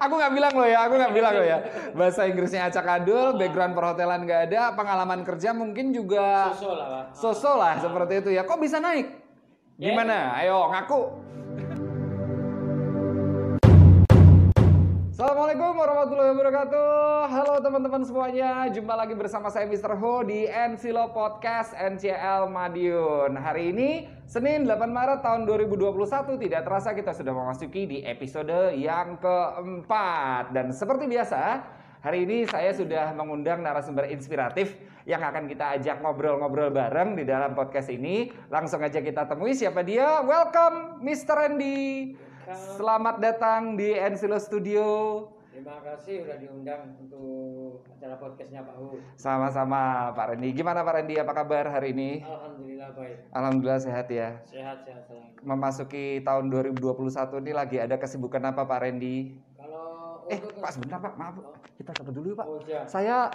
aku nggak bilang loh ya, aku nggak bilang loh ya. Bahasa Inggrisnya acak adul, background perhotelan nggak ada, pengalaman kerja mungkin juga Sosok lah, lah seperti itu ya. Kok bisa naik? Gimana? Ayo ngaku. Assalamualaikum warahmatullahi wabarakatuh. Halo teman-teman semuanya, jumpa lagi bersama saya Mr. Ho di Ensilo Podcast NCL Madiun. Hari ini Senin 8 Maret tahun 2021 tidak terasa kita sudah memasuki di episode yang keempat dan seperti biasa Hari ini saya sudah mengundang narasumber inspiratif yang akan kita ajak ngobrol-ngobrol bareng di dalam podcast ini. Langsung aja kita temui siapa dia. Welcome Mr. Randy. Selamat datang di Ensilo Studio. Terima kasih sudah diundang untuk acara podcastnya Pak Hu. Sama-sama Pak Randy. Gimana Pak Randy? Apa kabar hari ini? Alhamdulillah baik. Alhamdulillah sehat ya. Sehat-sehat selalu. Memasuki tahun 2021 ini lagi ada kesibukan apa Pak Randy? Kalau Eh, Pak sebentar Pak, maaf. Kita coba dulu Pak. Oh, iya. Saya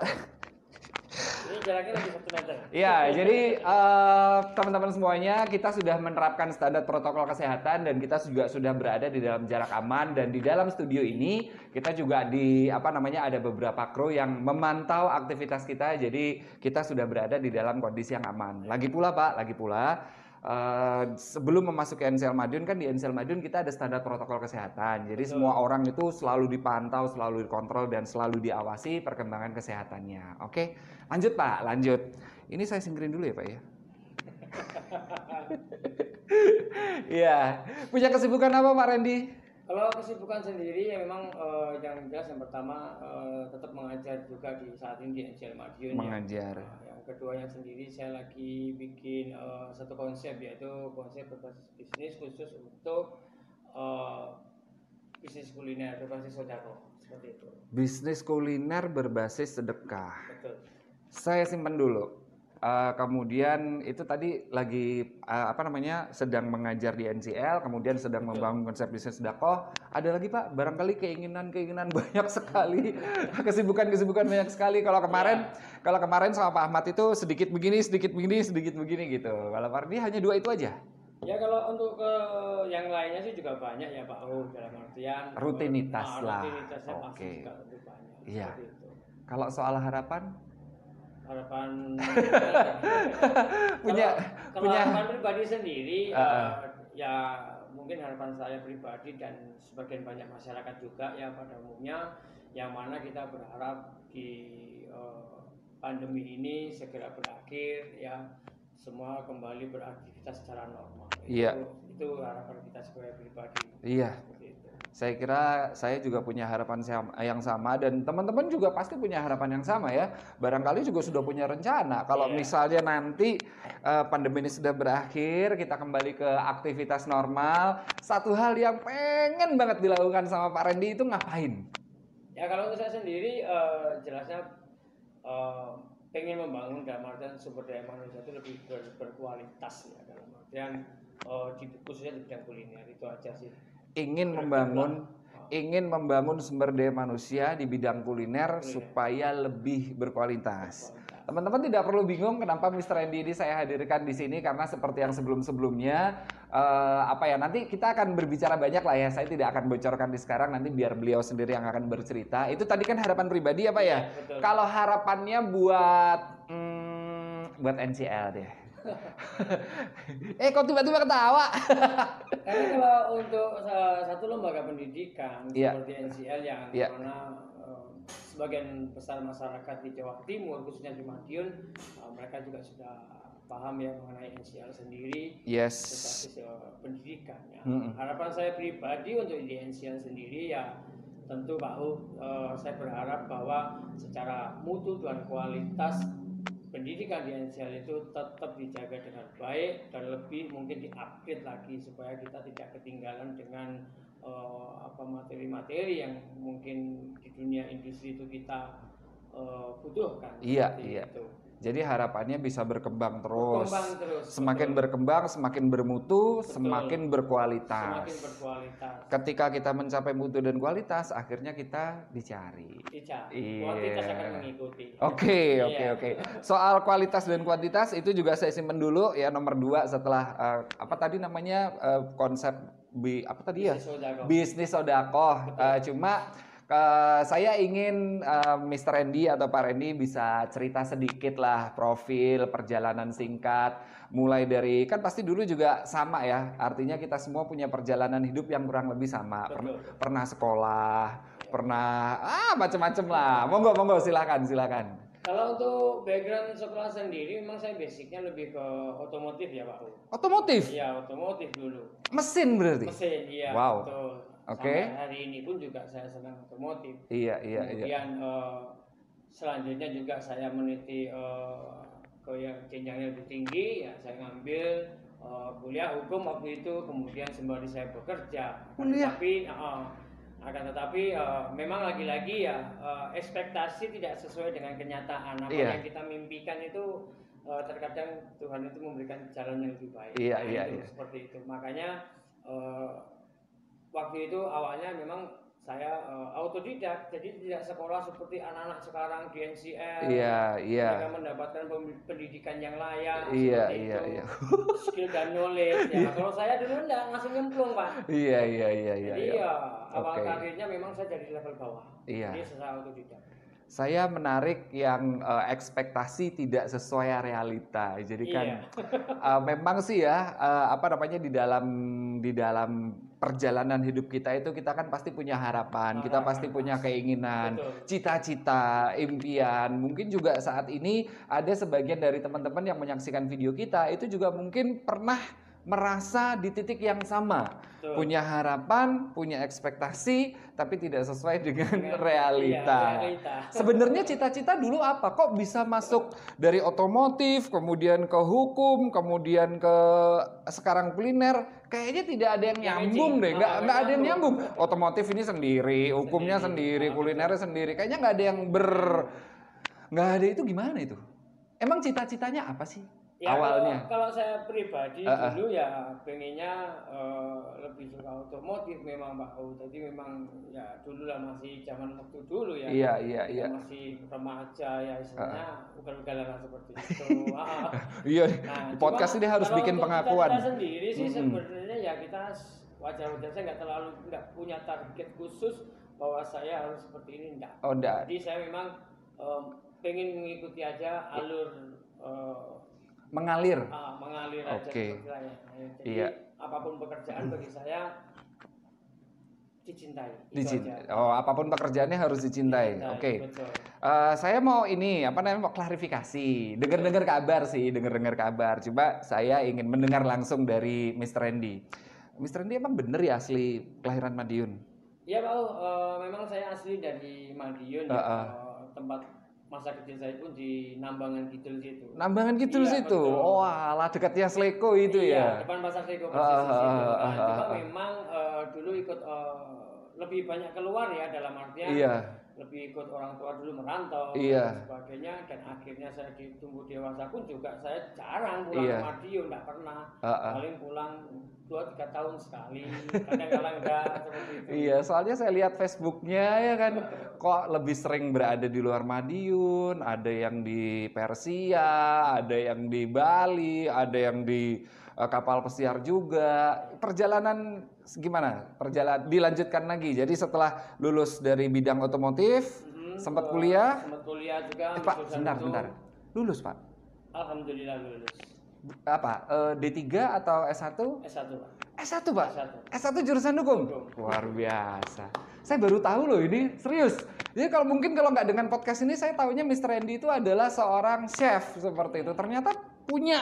Ini jaraknya lagi satu meter. Ya, jadi eh, teman-teman semuanya kita sudah menerapkan standar protokol kesehatan dan kita juga sudah berada di dalam jarak aman dan di dalam studio ini kita juga di apa namanya ada beberapa kru yang memantau aktivitas kita. Jadi kita sudah berada di dalam kondisi yang aman. Lagi pula Pak, lagi pula eh, sebelum memasuki NCL Madiun kan di NCL Madiun kita ada standar protokol kesehatan. Jadi semua orang itu selalu dipantau, selalu dikontrol dan selalu diawasi perkembangan kesehatannya. Oke, lanjut Pak, lanjut. Ini saya singkirin dulu ya Pak ya. Iya, punya kesibukan apa Pak Randy? Kalau kesibukan sendiri ya memang eh, yang jelas yang pertama eh, tetap mengajar juga di saat ini di NCL Madiun ya. Mengajar. Nah, yang keduanya sendiri saya lagi bikin eh, satu konsep yaitu konsep berbasis bisnis khusus untuk eh, bisnis kuliner berbasis sodako seperti itu. Bisnis kuliner berbasis sedekah. Betul. Saya simpan dulu. Eh, kemudian itu tadi lagi eh, apa namanya sedang mengajar di NCL, kemudian sedang membangun konsep bisnis sedekah. Ada lagi Pak, barangkali keinginan-keinginan banyak sekali, kesibukan-kesibukan banyak sekali. Kalau kemarin, kalau kemarin sama Pak Ahmad itu sedikit begini, sedikit begini, sedikit begini gitu. Kalau Pak Ardi hanya dua itu aja. Ya kalau untuk ke yang lainnya sih juga banyak ya Pak Oh dalam artian Rutinitas ah, lah. Rutinitasnya pasti juga banyak. Iya. Kalau soal harapan, Harapan Punya- kalau, kalau punya- harapan pribadi sendiri ah. eh, ya mungkin harapan saya pribadi dan sebagian banyak masyarakat juga ya pada umumnya yang mana kita berharap di eh, pandemi ini segera berakhir ya semua kembali beraktivitas secara normal. Iya. Itu, itu harapan kita sebagai pribadi. iya. Saya kira saya juga punya harapan yang sama dan teman-teman juga pasti punya harapan yang sama ya. Barangkali juga sudah punya rencana. Kalau Iya. misalnya nanti eh, pandemi ini sudah berakhir, kita kembali ke aktivitas normal. Satu hal yang pengen banget dilakukan sama Pak Randy itu ngapain? Ya kalau untuk saya sendiri eh, jelasnya eh, pengen membangun dalam artian sumber daya manusia itu lebih ber- berkualitas ya dalam artian eh, di khususnya di bidang kuliner itu aja sih. Ingin membangun ingin membangun sumber daya manusia di bidang kuliner supaya lebih berkualitas. Teman-teman tidak perlu bingung kenapa Mr. Randy ini saya hadirkan di sini karena seperti yang sebelum-sebelumnya eh, apa ya nanti kita akan berbicara banyak lah ya. Saya tidak akan bocorkan di sekarang nanti biar beliau sendiri yang akan bercerita. Itu tadi kan harapan pribadi ya Pak ya. Iya, betul. Kalau harapannya buat hmm, buat NCL deh. eh kok tiba-tiba ketawa? Karena kalau untuk sa- satu lembaga pendidikan Iya. seperti NCL yang Iya. mana eh, sebagian besar masyarakat di Jawa Timur khususnya di Madiun eh, mereka juga sudah paham ya mengenai NCL sendiri yes. eh, pendidikan ya. Mm-mm. Harapan saya pribadi untuk di NCL sendiri ya tentu Pak Hu, eh, saya berharap bahwa secara mutu dan kualitas pendidikan di NCL itu tetap dijaga dengan baik dan lebih mungkin diupgrade lagi supaya kita tidak ketinggalan dengan eh, apa materi-materi yang mungkin di dunia industri itu kita eh, butuhkan. Iya, iya. itu. Jadi harapannya bisa berkembang terus. Berkembang terus. Semakin betul. berkembang, semakin bermutu, Betul. semakin berkualitas. semakin berkualitas. Ketika kita mencapai mutu dan kualitas, akhirnya kita dicari. Dicari. Iya. Kuantitas akan mengikuti. Oke, oke, Iya. oke. Soal kualitas dan kuantitas itu juga saya simpen dulu ya nomor dua setelah eh, apa tadi namanya eh, konsep bi apa tadi ya? Bisnis sodako. bisnis sodakoh. Eh, cuma Eh, saya ingin eh, Mr. Randy atau Pak Randy bisa cerita sedikit lah profil perjalanan singkat mulai dari kan pasti dulu juga sama ya artinya kita semua punya perjalanan hidup yang kurang lebih sama Per- pernah sekolah pernah ah macam-macam lah monggo monggo silakan silakan Kalau untuk background sekolah sendiri, memang saya basicnya lebih ke otomotif ya Pak. U. otomotif Iya, otomotif dulu. mesin berarti Mesin, iya. Wow. Betul. Oke. Sampai hari ini pun juga saya senang otomotif. iya iya iya Kemudian eh, selanjutnya juga saya meniti eh, ke yang jenjangnya lebih tinggi, ya saya ngambil eh, kuliah hukum waktu itu, kemudian sembari saya bekerja. Kuliah? Tetapi, eh, akan tetapi eh, memang lagi-lagi ya eh, ekspektasi tidak sesuai dengan kenyataan. Apa Iya. yang kita mimpikan itu eh, terkadang Tuhan itu memberikan jalan yang lebih baik. Iya, Nah, iya, itu iya. Seperti itu. Makanya waktu itu awalnya memang saya eh, autodidak, jadi tidak sekolah seperti anak-anak sekarang di NCR. iya iya Mereka mendapatkan pendidikan yang layak. iya iya itu. iya Skill dan knowledge. Ya. Kalau saya dulu enggak langsung nyemplung pak. iya iya iya iya Jadi iya. ya awal Oke. karirnya memang saya dari level bawah. Iya. Jadi secara autodidak. Saya menarik yang eh, ekspektasi tidak sesuai realita. Jadi kan Iya. eh, memang sih ya eh, apa namanya di dalam di dalam perjalanan hidup kita itu kita kan pasti punya harapan, kita pasti punya keinginan, cita-cita, impian. Mungkin juga saat ini ada sebagian dari teman-teman yang menyaksikan video kita itu juga mungkin pernah merasa di titik yang sama, Betul. punya harapan, punya ekspektasi, tapi tidak sesuai dengan realita. iya, realita. Sebenarnya cita-cita dulu apa? Kok bisa masuk dari otomotif, kemudian ke hukum, kemudian ke sekarang kuliner? Kayaknya tidak ada yang Yang nyambung deh, nggak Ah, nggak ada yang nyambung. Otomotif ini sendiri, hukumnya sendiri, kulinernya sendiri. Kayaknya nggak ada yang ber, nggak ada itu gimana itu? Emang cita-citanya apa sih Ya, awalnya? Kalau, kalau saya pribadi Ah, ah. dulu ya pengennya eh, lebih suka otomotif memang Pak U. Jadi memang ya dulu lah masih zaman waktu dulu ya. Iya iya Kita iya. Masih remaja ya istilahnya ugal-ugalan lah seperti itu. Iya. Nah, podcast ini harus bikin pengakuan. Kita sendiri sih Mm-mm. sebenarnya ya kita wajar-wajar saya nggak terlalu nggak punya target khusus bahwa saya harus seperti ini enggak. Oh enggak. Jadi saya memang em, pengen mengikuti aja alur eh, Mengalir. ah, mengalir aja. Jadi Iya. apa pun pekerjaan bagi saya dicintai. Dicintai. Oh, apa pun pekerjaannya harus dicintai. Dicintai, Oke. Betul. Eh, saya mau ini apa namanya mau klarifikasi. Dengar-dengar kabar sih, dengar-dengar kabar. Coba saya ingin mendengar langsung dari Mr. Randy. Mr. Randy emang bener ya asli kelahiran Madiun? Ya Pak, U, eh, memang saya asli dari Madiun ah. Eh, tempat masa kecil saya pun di Nambangan Kidul situ. Nambangan gitu Iya, situ. betul. Oh, alah dekatnya Sleko itu iya, ya. depan pasar Seko Ah, persis ah, situ. ah, cuma ah, ah. memang eh, dulu ikut eh, lebih banyak keluar ya dalam artian Iya. Lebih ikut orang tua dulu merantau Iya. dan sebagainya dan akhirnya saya ditumbuh dewasa pun juga saya jarang pulang Iya. ke Madiun, nggak pernah. Ah, ah. Paling pulang dua tiga tahun sekali, kadang-kadang enggak seperti itu. Iya, soalnya saya lihat Facebooknya ya kan, kok lebih sering berada di luar Madiun, ada yang di Persia, ada yang di Bali, ada yang di eh, kapal pesiar juga. Perjalanan gimana? Perjalanan dilanjutkan lagi. Jadi setelah lulus dari bidang otomotif, Mhm, sempat kuliah. Sempat kuliah juga. Eh, Pak, sebentar, sebentar. Lulus, Pak. Alhamdulillah lulus. Apa? eh, D3 atau S1? S1 Pak. S1, Pak. S1. S1 jurusan hukum. Hukum. Luar biasa. Saya baru tahu loh ini, serius. Jadi kalau mungkin kalau nggak dengan podcast ini saya tahunya Mr. Randy itu adalah seorang chef seperti itu. Ternyata punya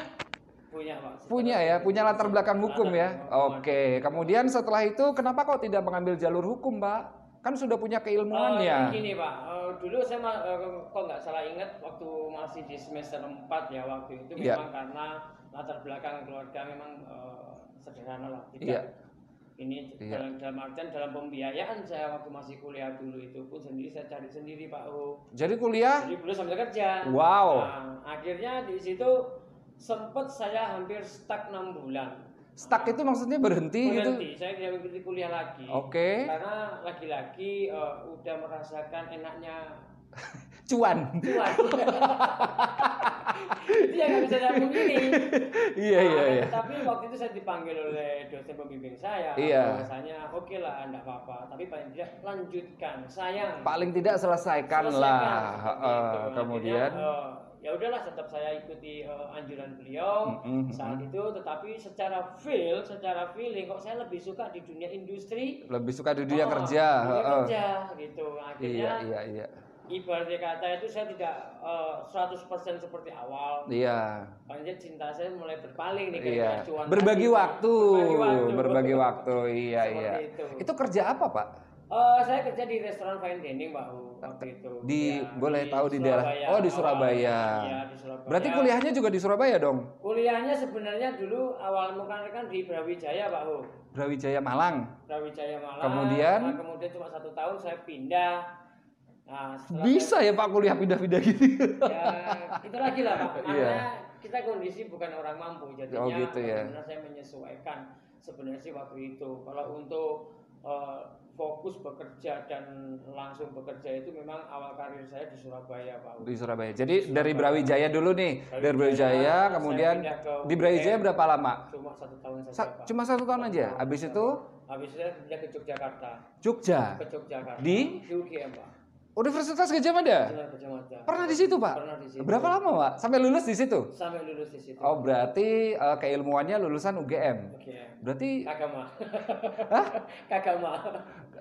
Punya Pak. punya ya, punya latar belakang hukum ya. Oke. Kemudian setelah itu kenapa kok tidak mengambil jalur hukum, Pak? Kan sudah punya keilmuan Eh, ya. Gini Pak, Eh, dulu saya eh, kok nggak salah ingat waktu masih di semester 4 ya waktu itu Iya. memang karena latar belakang keluarga memang eh, sederhana lah. Tidak Iya. ini Iya. dalam, dalam artian dalam pembiayaan saya waktu masih kuliah dulu itu pun sendiri saya cari sendiri Pak U. Jadi kuliah Jadi belum sambil kerja. Wow. Nah, akhirnya di situ sempat saya hampir stuck 6 bulan. stuck itu maksudnya berhenti, gitu. Berhenti, saya tidak mengikuti kuliah lagi. Oke. Karena lagi-lagi eh, udah merasakan enaknya cuan. cuan. itu yang nggak bisa saya pungkiri. Iya iya Nah, iya. Tapi waktu itu saya dipanggil oleh dosen pembimbing saya. Iya. Bahasanya oke lah, enggak apa-apa. Tapi paling tidak lanjutkan, sayang. Paling tidak selesaikan, Selesaikan, lah. itu. kemudian Akhirnya, eh, ya udahlah tetap saya ikuti eh, anjuran beliau Mm-mm, saat itu tetapi secara feel secara feeling kok saya lebih suka di dunia industri lebih suka di dunia Oh, kerja. dunia heeh. kerja gitu akhirnya Iya iya iya. ibaratnya kata itu saya tidak eh, 100% seperti awal Iya. Panjat cinta saya mulai berpaling nih Iya. Berbagi tadi. waktu, berbagi waktu, berbagi waktu. Iya iya. itu. Itu kerja apa, Pak? Eh, saya kerja di restoran fine dining Hu, waktu itu. Di- Ya, boleh tahu di daerah- oh, di Surabaya. Iya, di Surabaya. Berarti kuliahnya juga di Surabaya dong? Kuliahnya sebenarnya dulu awal mula kan di Brawijaya Pak Hu. Brawijaya Malang. Brawijaya Malang. Kemudian? Nah, kemudian cuma satu tahun saya pindah. Nah, Bisa ya Pak kuliah pindah-pindah gitu. ya itu lagi lah Pak. Karena Iya. kita kondisi bukan orang mampu jadinya Oh, gitu ya. saya menyesuaikan sebenarnya sih waktu itu. Kalau untuk eh, fokus bekerja dan langsung bekerja itu memang awal karir saya di Surabaya Pak. di Surabaya. Jadi dari Brawijaya dulu nih, dari Brawijaya saya kemudian ke di Brawijaya berapa lama? Cuma satu tahun saja Sa- Pak. cuma satu tahun aja. Habis itu Habis itu saya pindah ke Yogyakarta. Jogja, Ke Yogyakarta. Di? Di UGM Pak. Universitas Gajah Mada. Gajah Mada. Pernah di situ Pak? Pernah di situ. Berapa lama Pak? Sampai lulus di situ? Sampai lulus di situ. Oh berarti eh, keilmuannya lulusan UGM. UGM. Berarti Kagama. Hah? Kagama.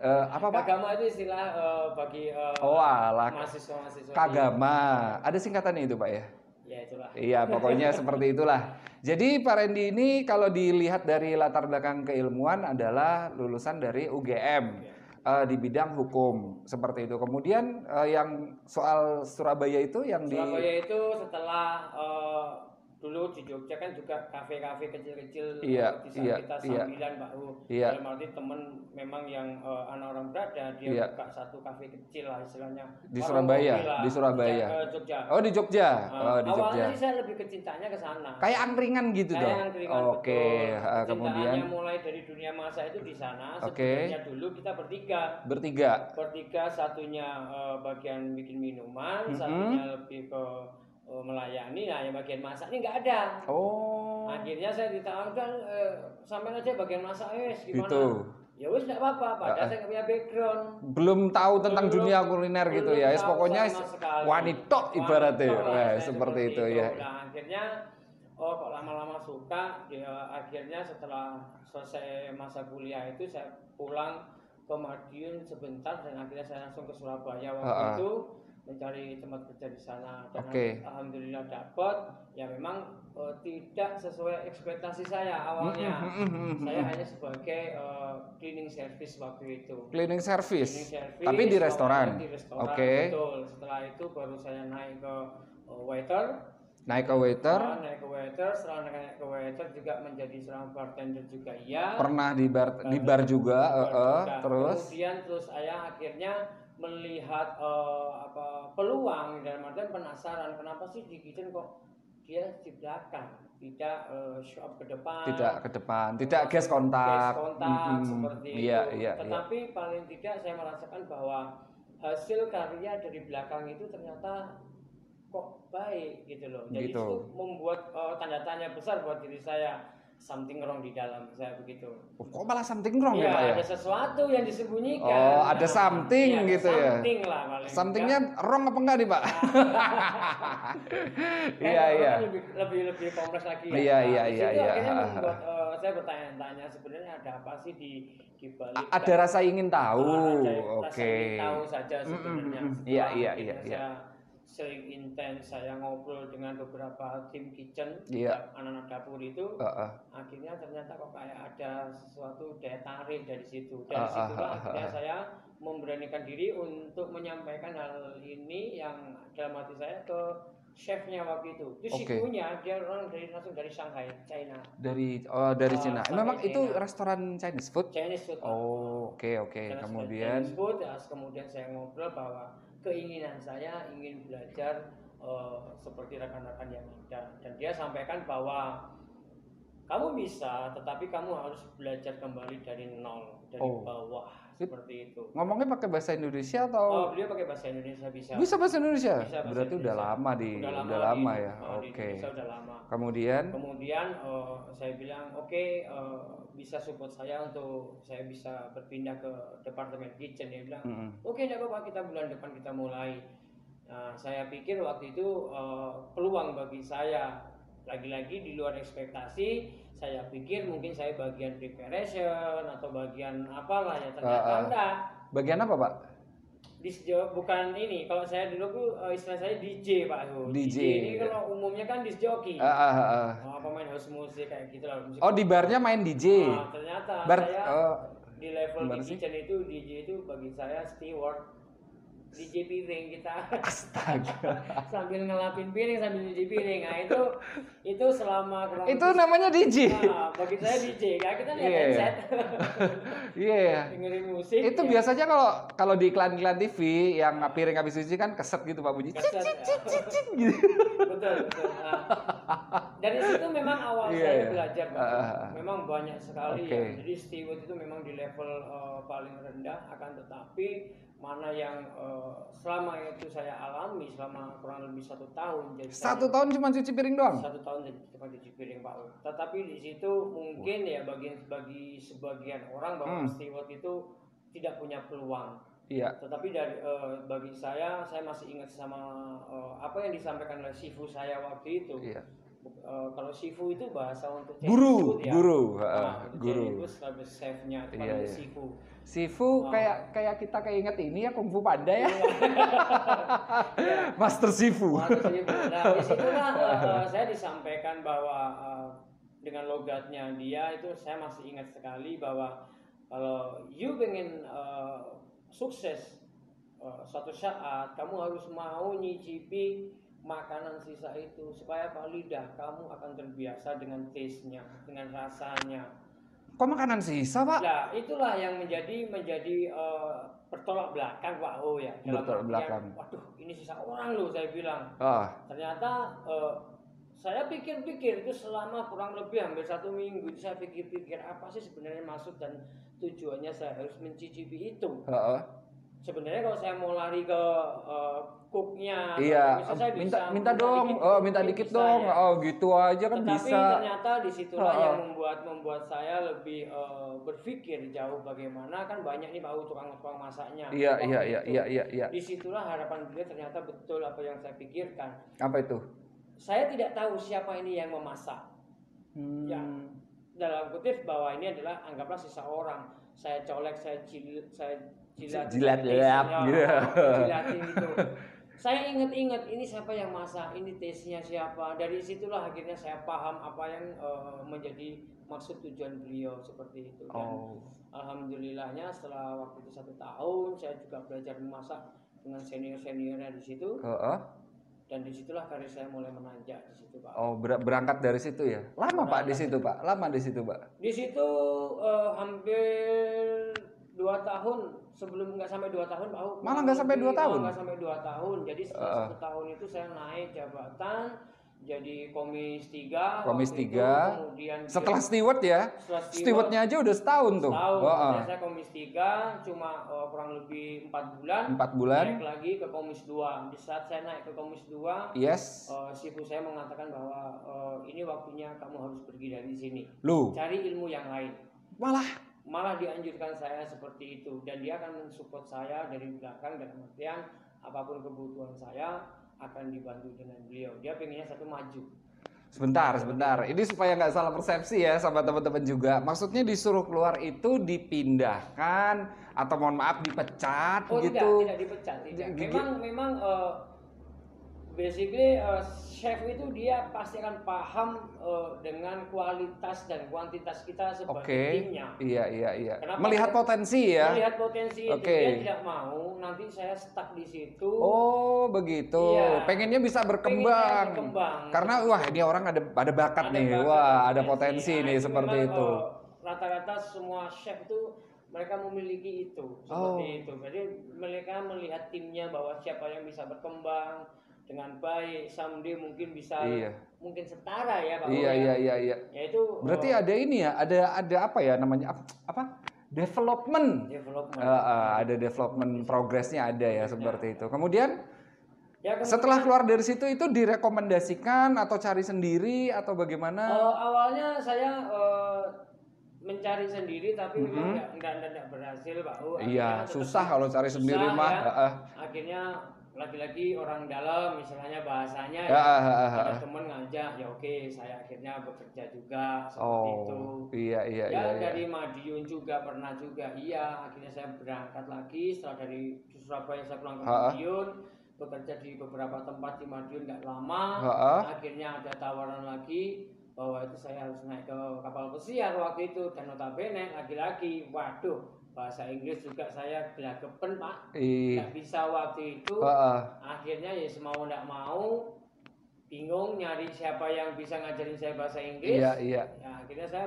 Eh, apa Pak? Kagama itu istilah eh, bagi eh, Oh alah, mahasiswa-mahasiswa. di- kagama. Ada singkatannya itu Pak ya? Ya itulah. Iya, pokoknya seperti itulah. Jadi Pak Randy ini kalau dilihat dari latar belakang keilmuan adalah lulusan dari UGM eh, di bidang hukum seperti itu. Kemudian eh, yang soal Surabaya itu yang di Surabaya itu setelah eh, dulu di Jogja kan juga kafe-kafe kecil-kecil Iya, bisa iya, kita iya. sambilan Pak Hu. Iya. Dalam arti teman memang yang eh, anak orang berada dia Iya. buka satu kafe kecil lah istilahnya. Di Warung Surabaya, lah. di Surabaya. Jogja, eh, Jogja. Oh di Jogja, Nah, oh di Jogja. awalnya sih saya lebih kecintanya ke sana. Kayak angkringan gitu Kayak dong. angkringan, Oke, betul. eh, kemudian mulai dari dunia masa itu di sana. Oke. Sebenarnya dulu kita bertiga. bertiga. Bertiga satunya eh, bagian bikin minuman, Mhm. satunya lebih ke melayani. Nah, yang bagian masak ini nggak ada. Oh, Akhirnya saya ditanya, udah eh, sampean aja bagian masak wes gimana? gitu. Ya wes nggak apa-apa, padahal Ah, ah. saya nggak punya background. Belum tahu tentang Belum- dunia kuliner gitu belum ya. Ya, tahu pokoknya wanita ibaratnya. Wah, saya seperti itu ya. Nah, akhirnya oh kok lama-lama suka, ya akhirnya setelah selesai masa kuliah itu saya pulang ke Madiun sebentar dan akhirnya saya langsung ke Surabaya waktu Ah, ah. itu mencari tempat kerja di sana dan Oke. alhamdulillah dapat ya memang eh, tidak sesuai ekspektasi saya awalnya saya hanya sebagai eh, cleaning service waktu itu Cleaning service. Cleaning service, Tapi di restoran. Di restoran, Oke. betul. Setelah itu baru saya naik ke uh, waiter. Naik ke waiter. Setelah naik ke waiter, setelah naik ke waiter juga menjadi seorang bartender juga iya. Pernah di bar di bar juga, Bar eh, eh, juga. terus Kemudian terus saya akhirnya melihat eh, apa peluang dalam artian penasaran kenapa sih di kitchen kok dia di belakang tidak eh, show up ke depan tidak ke depan, tidak gas kontak. Gas kontak Mm-mm. seperti Iya, itu. iya, iya. Tetapi paling tidak saya merasakan bahwa hasil karya dari belakang itu ternyata kok baik gitu loh. Jadi Gitu. itu membuat eh, tanda tanya besar buat diri saya. Something wrong di dalam saya begitu. Oh, kok malah something wrong ya, Iya, Pak ya? ada sesuatu yang disembunyikan. Oh, ada something Iya, ada gitu ya. Something lah paling. Somethingnya wrong apa enggak nih, Pak? Kan Iya, iya. Lebih, lebih lebih kompleks lagi ya. Iya, Nah, iya, di iya, iya. Akhirnya membuat eh, saya bertanya-tanya sebenarnya ada apa sih di di balik Ada rasa ingin tahu. Ah, rasa Oke. ingin tahu saja sebenarnya. Iya, iya, iya, iya. Sering intens saya ngobrol dengan beberapa tim kitchen Iya. anak-anak dapur itu Heeh. akhirnya ternyata kok kayak ada sesuatu daya tarik dari situ dari Ah, ah, situlah ah, ah, akhirnya saya memberanikan diri untuk menyampaikan hal ini yang dalam hati saya ke chefnya waktu itu itu Oke. sikunya dia orang dari langsung dari Shanghai China Dari oh dari Cina. sampai Memang itu Cina. restoran Chinese food? Chinese food. Oh, oke oke. Chinese- Kemudian Chinese food ya, kemudian saya ngobrol bahwa keinginan saya ingin belajar eh, seperti rekan-rekan yang ada dan dia sampaikan bahwa kamu bisa tetapi kamu harus belajar kembali dari nol dari Oh. bawah seperti itu. Ngomongnya pakai bahasa Indonesia Oh, atau beliau pakai bahasa Indonesia bisa. bisa bahasa Indonesia? Bisa bahasa Berarti udah Indonesia. lama di Udah lama, udah lama di- ya. oh, Oke. Udah lama. Kemudian Kemudian eh, saya bilang oke eh, bisa support saya untuk saya bisa berpindah ke departemen kitchen dia bilang mm-mm. oke tidak apa-apa kita bulan depan kita mulai. Nah, saya pikir waktu itu eh, peluang bagi saya lagi-lagi di luar ekspektasi. Saya pikir mungkin saya bagian preparation atau bagian apalah ya ternyata ah. enggak. bagian apa, Pak? Disjo bukan ini. Kalau saya dulu eh, istilah saya DJ Pak Hu. DJ. ini kalau umumnya kan disc jockey. Ah, ah, ah. Oh, pemain house musik kayak gitu lah. Musik Oh, di barnya main DJ. Nah, ternyata Bar saya oh, di level di sih? kitchen itu DJ itu bagi saya steward DJ piring kita astaga. sambil ngelapin piring sambil cuci piring. Nah itu itu selama kurang Itu lebih- namanya DJ. Nah, bagi saya DJ. Kayak kita lihat iya. headset Iya. dengerin musik. Itu ya, biasanya kalau kalau di iklan-iklan TV yang piring habis cuci kan keset gitu Pak bunyi. Keset, cik, ya. cik, cik, cik, gitu. betul betul. Nah, dari situ memang awal Iya, saya iya. belajar, ah. memang banyak sekali Oke. ya. Jadi steward itu memang di level eh, paling rendah, akan tetapi mana yang eh, selama itu saya alami selama kurang lebih satu tahun. Jadi Satu saya- tahun cuma cuci piring doang. satu tahun jadi tempat cuci piring Pak. Tetapi di situ mungkin ya bagi bagi sebagian orang bahwa Hmm. steward itu tidak punya peluang. Iya. Tetapi dari eh, bagi saya, saya masih ingat sama eh, apa yang disampaikan oleh Sifu saya waktu itu. Iya. Eh, kalau Sifu itu bahasa untuk Guru, food ya. guru, Nah, untuk guru. Food sebagai chefnya, iya, iya. Sifu. Sifu Oh. kayak kayak kita keinget ini ya Kung Fu Panda ya. Ya. Master Sifu. Waktu Sifu. Nah, di situlah eh, eh, saya disampaikan bahwa eh, dengan logatnya dia itu saya masih ingat sekali bahwa kalau you pengen eh, sukses eh, suatu saat kamu harus mau nyicipi makanan sisa itu supaya apa lidah kamu akan terbiasa dengan taste-nya, dengan rasanya. Kok makanan sisa Pak? Nah, itulah yang menjadi menjadi eh, bertolak belakang Pak Ho ya. Dalam Bertolak belakang. Waduh, ini sisa orang loh saya bilang. Ah, Ternyata eh, saya pikir-pikir itu selama kurang lebih hampir satu minggu itu saya pikir-pikir apa sih sebenarnya maksud dan tujuannya saya harus mencicipi itu. heeh. Sebenarnya kalau saya mau lari ke eh, cooknya, Iya, bisa saya minta bisa minta dong, dikit, oh minta dikit bisa dong. ya. Oh gitu aja kan Tetapi bisa. ternyata di situlah Heeh. yang membuat membuat saya lebih eh, berpikir jauh bagaimana kan banyak nih bau tukang-tukang masaknya. Iya iya iya itu. iya iya iya. Di situlah harapan beliau ternyata betul apa yang saya pikirkan. Apa itu? Saya tidak tahu siapa ini yang memasak. Hmm. Ya. Dalam kutip bahwa ini adalah anggaplah seseorang. Saya colek, saya jilat, saya jilat, Jilat, jilat, gitu. jilatin gitu. Saya ingat-ingat ini siapa yang masak, ini taste-nya siapa. Dari situlah akhirnya saya paham apa yang eh, menjadi maksud tujuan beliau seperti itu. Dan Oh. alhamdulillahnya setelah waktu itu satu tahun saya juga belajar memasak dengan senior seniornya di situ Heeh. dan di situlah karir saya mulai menanjak di situ pak. Oh, ber- berangkat dari situ ya. Lama Pak di situ, Pak. Lama di situ, Pak. Di situ eh, hampir dua tahun sebelum nggak sampai dua tahun pak. Malah nggak sampai dua tahun? oh, nggak sampai dua tahun. Jadi setelah Heeh. satu tahun itu saya naik jabatan jadi komis tiga. Komis itu. tiga. Kemudian Setelah steward ya. setelah steward, Stewardnya aja udah setahun tuh. Tahun, Heeh. kemudian saya komis 3 cuma eh, kurang lebih empat bulan. Empat bulan. Naik lagi ke komis 2. Di saat saya naik ke komis 2, Yes. eh, sifu saya mengatakan bahwa eh, ini waktunya kamu harus pergi dari sini. Lu Cari ilmu yang lain. malah Malah dianjurkan saya seperti itu dan dia akan mensupport saya dari belakang dalam artian apa pun kebutuhan saya akan dibantu dengan beliau. Dia pengennya satu maju. Sebentar, sebentar. Ini supaya nggak salah persepsi ya sama teman-teman juga. Maksudnya disuruh keluar itu dipindahkan atau mohon maaf dipecat Oh gitu. tidak, tidak dipecat, tidak. Memang memang eh, basically eh, chef itu dia pasti akan paham eh, dengan kualitas dan kuantitas kita sebagai Oke. timnya. Iya, iya, iya. Kenapa Melihat potensi ya. Melihat potensi itu Oke. dia tidak mau nanti saya stuck di situ. Oh, begitu. Iya. Pengennya bisa Pengen saya berkembang. berkembang. Karena wah, ini orang ada ada bakat Ada nih. bakat, wah, ada ada potensi Nah, nih seperti memang, itu. eh, Rata-rata semua chef itu mereka memiliki itu seperti Oh. itu. Jadi mereka melihat timnya bahwa siapa yang bisa berkembang dengan baik, someday mungkin bisa Iya. mungkin setara ya Pak. Iya, Boy, iya, ya. iya, iya. Yaitu Berarti eh, ada ini ya, ada ada apa ya namanya ap- apa? development. development. Eh, eh, ada development progresnya ada ya seperti itu. Kemudian Ya, kemudian, setelah keluar dari situ itu direkomendasikan atau cari sendiri atau bagaimana? eh, awalnya saya eh, mencari sendiri tapi memang nggak nggak nggak berhasil pak U. Iya, susah kalau cari susah sendiri mah. ya. Eh. akhirnya lagi-lagi orang dalam misalnya bahasanya Ya, ya, eh, ada eh. teman ngajak ya oke saya akhirnya bekerja juga seperti itu Oh, iya iya ya iya. iya. dari Madiun juga pernah juga iya akhirnya saya berangkat lagi setelah dari Surabaya saya pulang ke. Madiun bekerja di beberapa tempat di Madiun nggak lama akhirnya ada tawaran lagi bahwa itu saya harus naik ke kapal pesiar waktu itu dan notabene lagi-lagi waduh bahasa Inggris juga saya gelagapan pak nggak bisa waktu itu Heeh. akhirnya ya semau nggak mau bingung nyari siapa yang bisa ngajarin saya bahasa Inggris Iya iya. ya akhirnya saya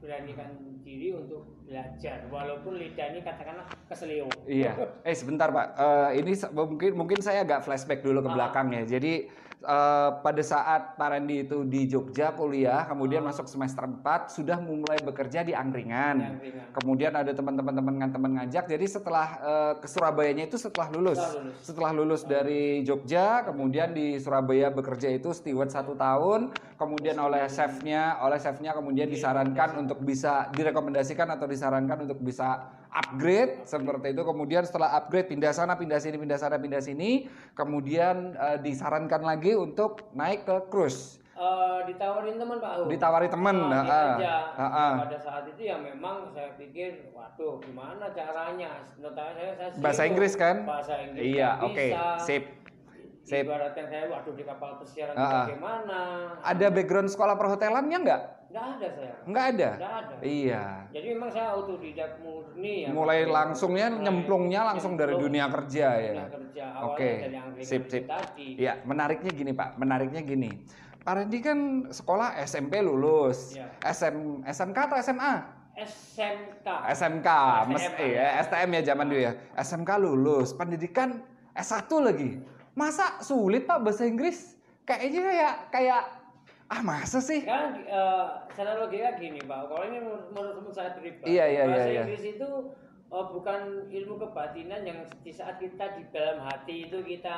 beranikan diri untuk belajar walaupun lidah ini katakanlah keselio Iya. Eh sebentar Pak. Eh, ini mungkin mungkin saya agak flashback dulu ke Ah. belakang ya. Jadi eh, pada saat Pak Randy itu di Jogja kuliah, kemudian Ah. masuk semester 4 sudah mulai bekerja di angkringan. yang ringan Kemudian ada teman-teman teman teman ngajak. Jadi setelah eh, ke Surabayanya itu setelah lulus. Setelah lulus. Setelah lulus dari Jogja, kemudian di Surabaya bekerja itu steward satu tahun. Kemudian oleh chefnya, oleh chefnya kemudian disarankan untuk bisa direkomendasikan atau disarankan untuk bisa upgrade seperti itu. Kemudian setelah upgrade pindah sana, pindah sini, pindah sana, pindah sini. Kemudian eh, disarankan lagi untuk naik ke cruise. Eh, ditawarin teman Pak U. Ditawari teman, Oh, ah, iya ah, aja. ah, ah. Pada saat itu ya memang saya pikir, waduh, gimana caranya? Nota saya, saya Bahasa. Inggris kan? Bahasa Inggris. Iya, oke, bisa. sip. Sip. Ibaratkan saya, waduh di kapal pesiaran Ah, ah. bagaimana? Ada background sekolah perhotelannya nggak? Nggak ada saya. Nggak ada. Nggak ada. Iya. Jadi memang saya autodidak murni ya. Mulai langsungnya Mulai nyemplungnya langsung dari nyemplung dunia kerja ya. dunia kerja. Awalnya Oke, dari sip, sip. Tadi. Iya, menariknya gini Pak, menariknya gini. Pak Randy kan sekolah SMP lulus, Iya. SM, SMK atau SMA? SMK. SMK, mes, eh, STM ya zaman dulu ya. SMK lulus, pendidikan S1 lagi. Masa sulit Pak bahasa Inggris? Kayaknya kayak kayak ah masa sih? kan eh, secara logika gini pak kalau ini menurut, menurut saya pribadi Iya, iya, bahasa iya, iya. Inggris itu eh, bukan ilmu kebatinan yang di saat kita di dalam hati itu kita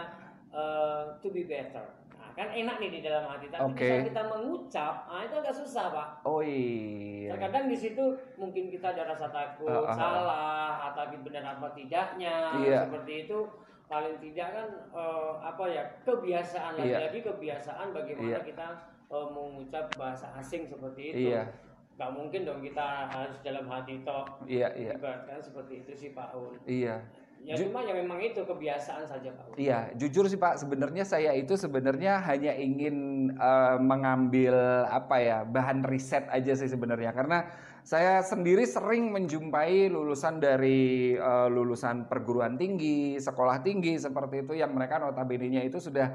eh, to be better nah, kan enak nih di dalam hati tapi bisa kita mengucap nah itu agak susah pak Oh iya. terkadang di situ mungkin kita ada rasa takut Ah, ah, ah. salah atau benar apa tidaknya Iya. seperti itu paling tidak kan eh, apa ya kebiasaan Iya. lagi-lagi kebiasaan bagaimana Iya. kita eh, mengucap bahasa asing seperti itu Iya. nggak mungkin dong kita harus dalam hati tok Iya, iya. ibaratkan seperti itu sih Pak Un Iya. ya Ju- cuma ya memang itu kebiasaan saja Pak Iya, jujur sih Pak, sebenarnya saya itu sebenarnya hanya ingin eh, mengambil apa ya bahan riset aja sih sebenarnya karena saya sendiri sering menjumpai lulusan dari eh, lulusan perguruan tinggi, sekolah tinggi seperti itu yang mereka notabene-nya itu sudah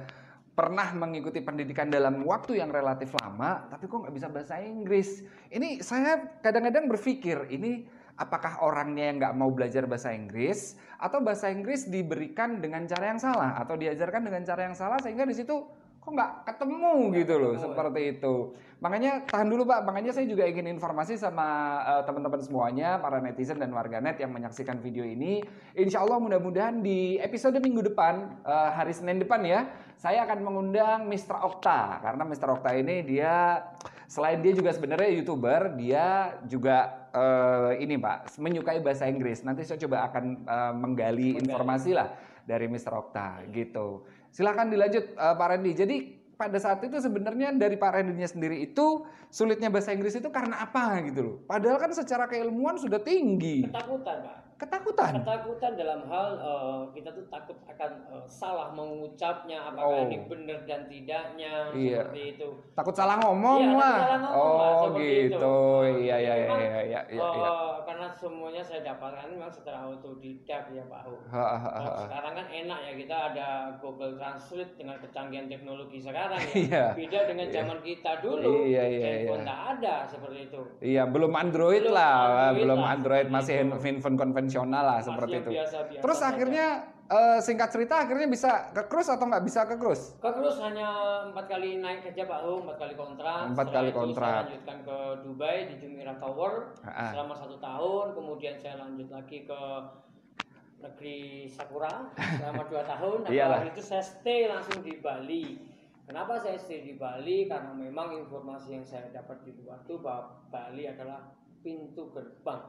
pernah mengikuti pendidikan dalam waktu yang relatif lama, tapi kok nggak bisa bahasa Inggris. Ini saya kadang-kadang berpikir ini apakah orangnya yang nggak mau belajar bahasa Inggris atau bahasa Inggris diberikan dengan cara yang salah atau diajarkan dengan cara yang salah sehingga di situ kok nggak ketemu gitu loh ketemu, seperti itu makanya tahan dulu pak makanya saya juga ingin informasi sama eh, teman-teman semuanya para netizen dan warganet yang menyaksikan video ini insya Allah mudah-mudahan di episode minggu depan eh, hari Senin depan ya saya akan mengundang Mr. Okta karena Mr. Okta ini dia selain dia juga sebenarnya youtuber dia juga eh, ini pak menyukai bahasa Inggris nanti saya coba akan eh, menggali Menggali. informasi lah dari Mr. Okta gitu Silahkan dilanjut eh, Pak Randy. Jadi pada saat itu sebenarnya dari Pak Randy-nya sendiri itu sulitnya bahasa Inggris itu karena apa gitu loh. Padahal kan secara keilmuan sudah tinggi. ketakutan Pak Ketakutan. ketakutan dalam hal eh, kita tuh takut akan eh, salah mengucapnya apakah Oh. ini benar dan tidaknya Iya. seperti itu Takut salah ngomong Iya, lah. salah ngomong lah, oh seperti gitu. itu. Iya iya iya Memang, iya iya iya. Eh, iya. karena semuanya saya dapatkan memang secara autodidak ya Pak Hu. Ha, ha, ha, ha. sekarang kan enak ya kita ada Google Translate dengan kecanggihan teknologi sekarang ya. Iya. Beda dengan zaman kita dulu. Iya, iya, Handphone iya. tak ada seperti itu. Iya, belum Android Belum lah, Android belum lah, Android masih itu. handphone konvensional lah Masih seperti itu. biasa-biasa Terus saja. akhirnya eh, singkat cerita akhirnya bisa ke cruise atau nggak bisa ke cruise? Ke cruise hanya empat kali naik kerja Pak empat kali kontrak. Empat kali kontrak. Saya lanjutkan ke Dubai di Jumeirah Tower Ah. selama satu tahun. Kemudian saya lanjut lagi ke negeri Sakura selama dua tahun. Nah, itu saya stay langsung di Bali. Kenapa saya stay di Bali? Karena memang informasi yang saya dapat di luar itu bahwa Bali adalah pintu gerbang.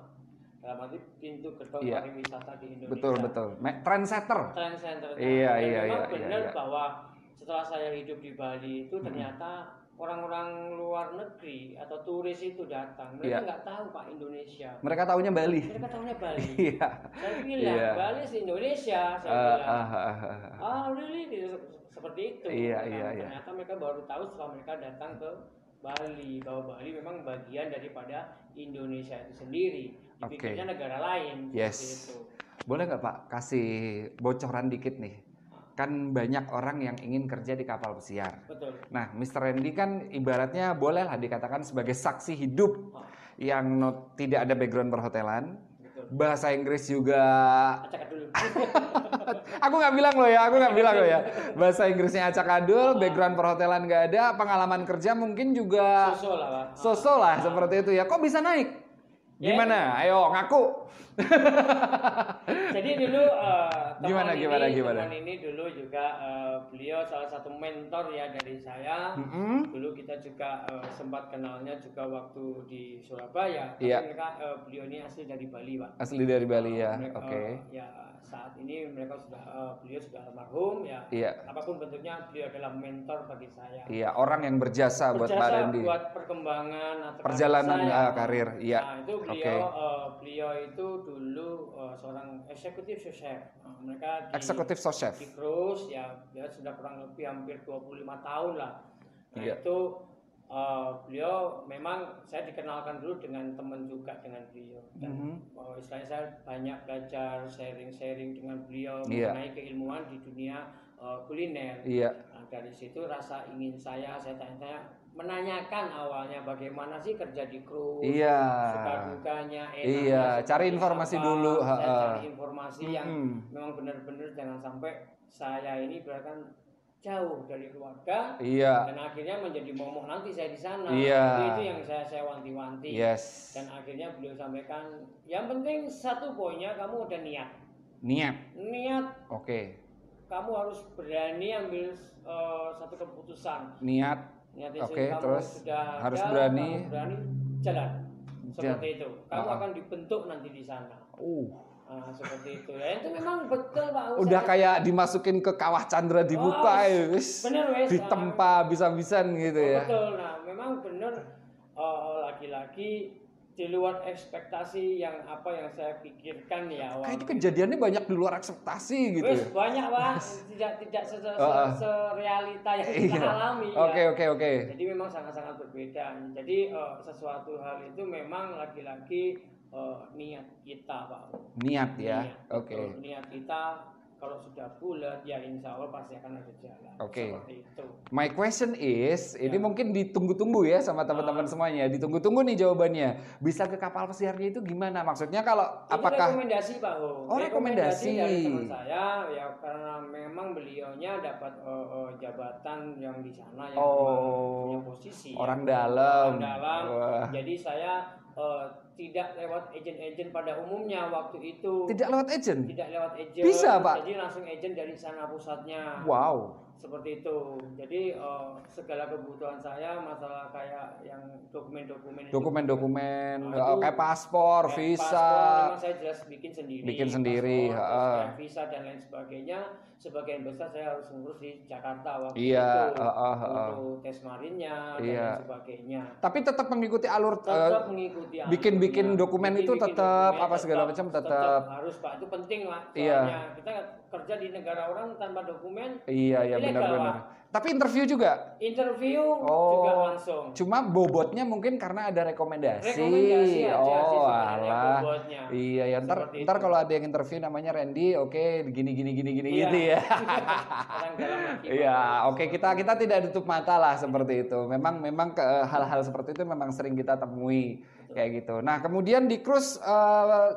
Dalam arti pintu gerbang Iya. pariwisata di Indonesia Betul betul. Trendsetter. trend center. Iya, Dan iya, memang iya, benar iya, iya. bahwa setelah saya hidup di Bali itu ternyata orang-orang luar negeri atau turis itu datang, mereka Iya. nggak tahu Pak Indonesia. Mereka tahunya Bali. Mereka tahunya Bali. Iya. saya bilang Iya. Bali is Indonesia. Saya Ah, bilang. ah, ah, ah. Ah, really? Gitu, seperti itu. Iya, Mereka- iya, iya. Ternyata mereka baru tahu setelah mereka datang ke Bali bahwa Bali memang bagian daripada Indonesia itu sendiri. Oke. Dipikirnya negara lain. Yes. itu. Boleh nggak Pak kasih bocoran dikit nih? Kan banyak orang yang ingin kerja di kapal pesiar. Betul. Nah, Mr. Randy kan ibaratnya bolehlah dikatakan sebagai saksi hidup Ah, yang no- tidak ada background perhotelan. betul. Bahasa Inggris juga Acak aku nggak bilang loh ya, aku nggak bilang loh ya. Bahasa Inggrisnya acak-adul, background perhotelan nggak ada, pengalaman kerja mungkin juga Sosok lah, Pak. so-so lah seperti itu ya. Kok bisa naik? Gimana? Ayo ngaku. Jadi dulu eh, teman Gimana, ini, gimana, gimana? teman ini dulu juga eh, beliau salah satu mentor ya dari saya. Mm-mm. Dulu kita juga eh, sempat kenalnya juga waktu di Surabaya. Tapi Iya. mereka eh, beliau ini asli dari Bali, Pak. Asli dari Bali ya. Mereka, Oke. eh, ya saat ini mereka sudah eh, beliau sudah almarhum ya. Iya. Apa pun bentuknya beliau adalah mentor bagi saya. Iya, orang yang berjasa, buat Pak berjasa Randy. buat perkembangan atau Perjalanan, karir saya. ah, karir, iya. Nah, itu beliau eh, beliau itu dulu eh, seorang eksekutif chef. Nah, mereka di, Eksekutif sos chef. di cruise ya dia sudah kurang lebih hampir 25 tahun lah. Nah, Iya. itu eh, beliau memang saya dikenalkan dulu dengan teman juga dengan beliau. Dan Mhm. eh, istilahnya saya banyak belajar sharing-sharing dengan beliau Iya. mengenai keilmuan di dunia eh, kuliner. Iya. Nah, dari situ rasa ingin saya, saya tanya-tanya, menanyakan awalnya bagaimana sih kerja di kru, Iya. suka dukanya, enaknya Iya, cari informasi apa. dulu, Saya cari informasi yang Mm-mm. memang benar-benar jangan sampai saya ini bahkan jauh dari keluarga Iya. dan akhirnya menjadi momok nanti saya di sana. Iya. Jadi itu yang saya saya wanti-wanti. Yes. Dan akhirnya beliau sampaikan, yang penting satu poinnya kamu udah niat. Niat. Niat Oke. kamu harus berani ambil eh, satu keputusan. Niat. Niat Oke, kamu terus sudah harus ada, berani. kamu berani jalan. Seperti itu. Kamu Ah. akan dibentuk nanti di sana. Uh. Ah, seperti itu. Ya itu memang betul Pak. Udah Saya- kayak dimasukin ke kawah Chandra dibuka Oh, ya, wis. bener, wes. Ditempa bisa-bisan gitu Oh, ya. Betul. Nah, memang benar eh, laki-laki di luar ekspektasi yang apa yang saya pikirkan ya awal. Kayaknya kejadiannya banyak di luar ekspektasi gitu Wes ya. banyak Pak, tidak tidak se- se- ah. serealita yang kita Iya. alami ya. Oke, oke, oke. Jadi memang sangat-sangat berbeda. Jadi eh, sesuatu hal itu memang laki-laki eh, niat kita, Pak. Niat ya. Niat, Oke. betul. Niat kita kalau sudah bulat ya insya Allah pasti akan ada jalan. Oke. Itu. My question is, ini Ya. mungkin ditunggu-tunggu ya sama teman-teman Ah. semuanya. Ditunggu-tunggu nih jawabannya. Bisa ke kapal pesiarnya itu gimana? Maksudnya kalau Ini apakah rekomendasi Pak Ho? Oh, rekomendasi. dari teman saya ya karena memang beliaunya dapat eh, eh, jabatan yang di sana yang Oh, punya posisi ya. orang dalam. Orang dalam. Wah. Jadi saya eh, tidak lewat agen-agen pada umumnya waktu itu. tidak lewat agent? Tidak lewat agent. Bisa, Pak? Jadi langsung agent dari sana pusatnya. Wow. Seperti itu. Jadi eh, segala kebutuhan saya masalah kayak yang dokumen-dokumen Dokumen-dokumen itu kayak paspor, Kayak visa. paspor saya jelas bikin sendiri. Bikin sendiri, Paspor, kayak visa dan lain sebagainya. Sebagian besar saya harus ngurus di Jakarta waktu Iya, itu heeh, heeh. untuk tes marinnya dan Iya. lain sebagainya. Tapi tetap mengikuti alur eh, Tetap mengikuti bikin-bikin dokumen itu Bikin-bikin tetap dokumen apa segala macam tetap. harus Pak itu penting lah. Iya. Soalnya kita kerja di negara orang tanpa dokumen Iya, iya benar-benar. Tapi interview juga. interview Oh. juga langsung. Cuma bobotnya mungkin karena ada rekomendasi. Rekomendasi aja sih oh, sebenarnya alah. bobotnya. Iya, ya ntar, Seperti ntar itu. kalau ada yang interview namanya Randy, oke gini gini gini gini Iya. gitu ya. Iya, oke kita kita tidak tutup mata lah seperti itu. Memang memang hal-hal seperti itu memang sering kita temui kayak gitu. Nah kemudian di cruise eh,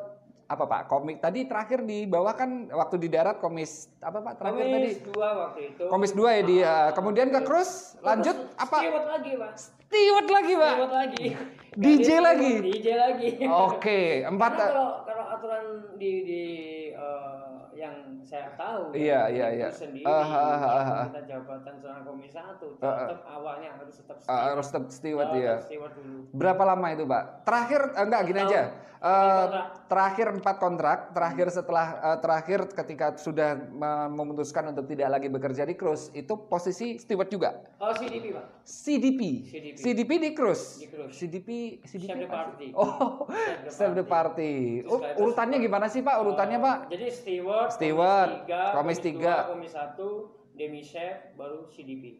apa Pak? Komik tadi terakhir di bawah kan waktu di darat komis apa Pak terakhir tadi? Komis dua waktu itu. Komis dua ya dia. Ah, Kemudian ke betul. cruise, lanjut Terus apa? Steward lagi pak. Steward lagi Pak. Steward lagi. DJ lagi? DJ lagi. Oke, empat. Karena kalau kalau aturan di di eh, yang saya tahu Iya, itu iya, iya. sendiri Ah, ah, ah, ah, ah. kita jabatan seorang komisi satu Ah, ah. tetap awalnya harus tetap Uh, harus tetap steward ya. steward dulu. Berapa lama itu Pak? Terakhir eh, enggak gini aja. Kontrak. terakhir empat kontrak, terakhir setelah eh, terakhir ketika sudah me- memutuskan untuk tidak lagi bekerja di cruise, itu posisi steward juga. Oh CDP pak. CDP. CDP. CDP di cruise. Di cruise. CDP CDP Chef party. Oh, Chef de chef de party. Kayak urutannya gimana sih Pak? Urutannya Eh, Pak? Jadi steward, Steward, komis tiga, komis tiga. dua, komis satu, demi chef, baru CDP.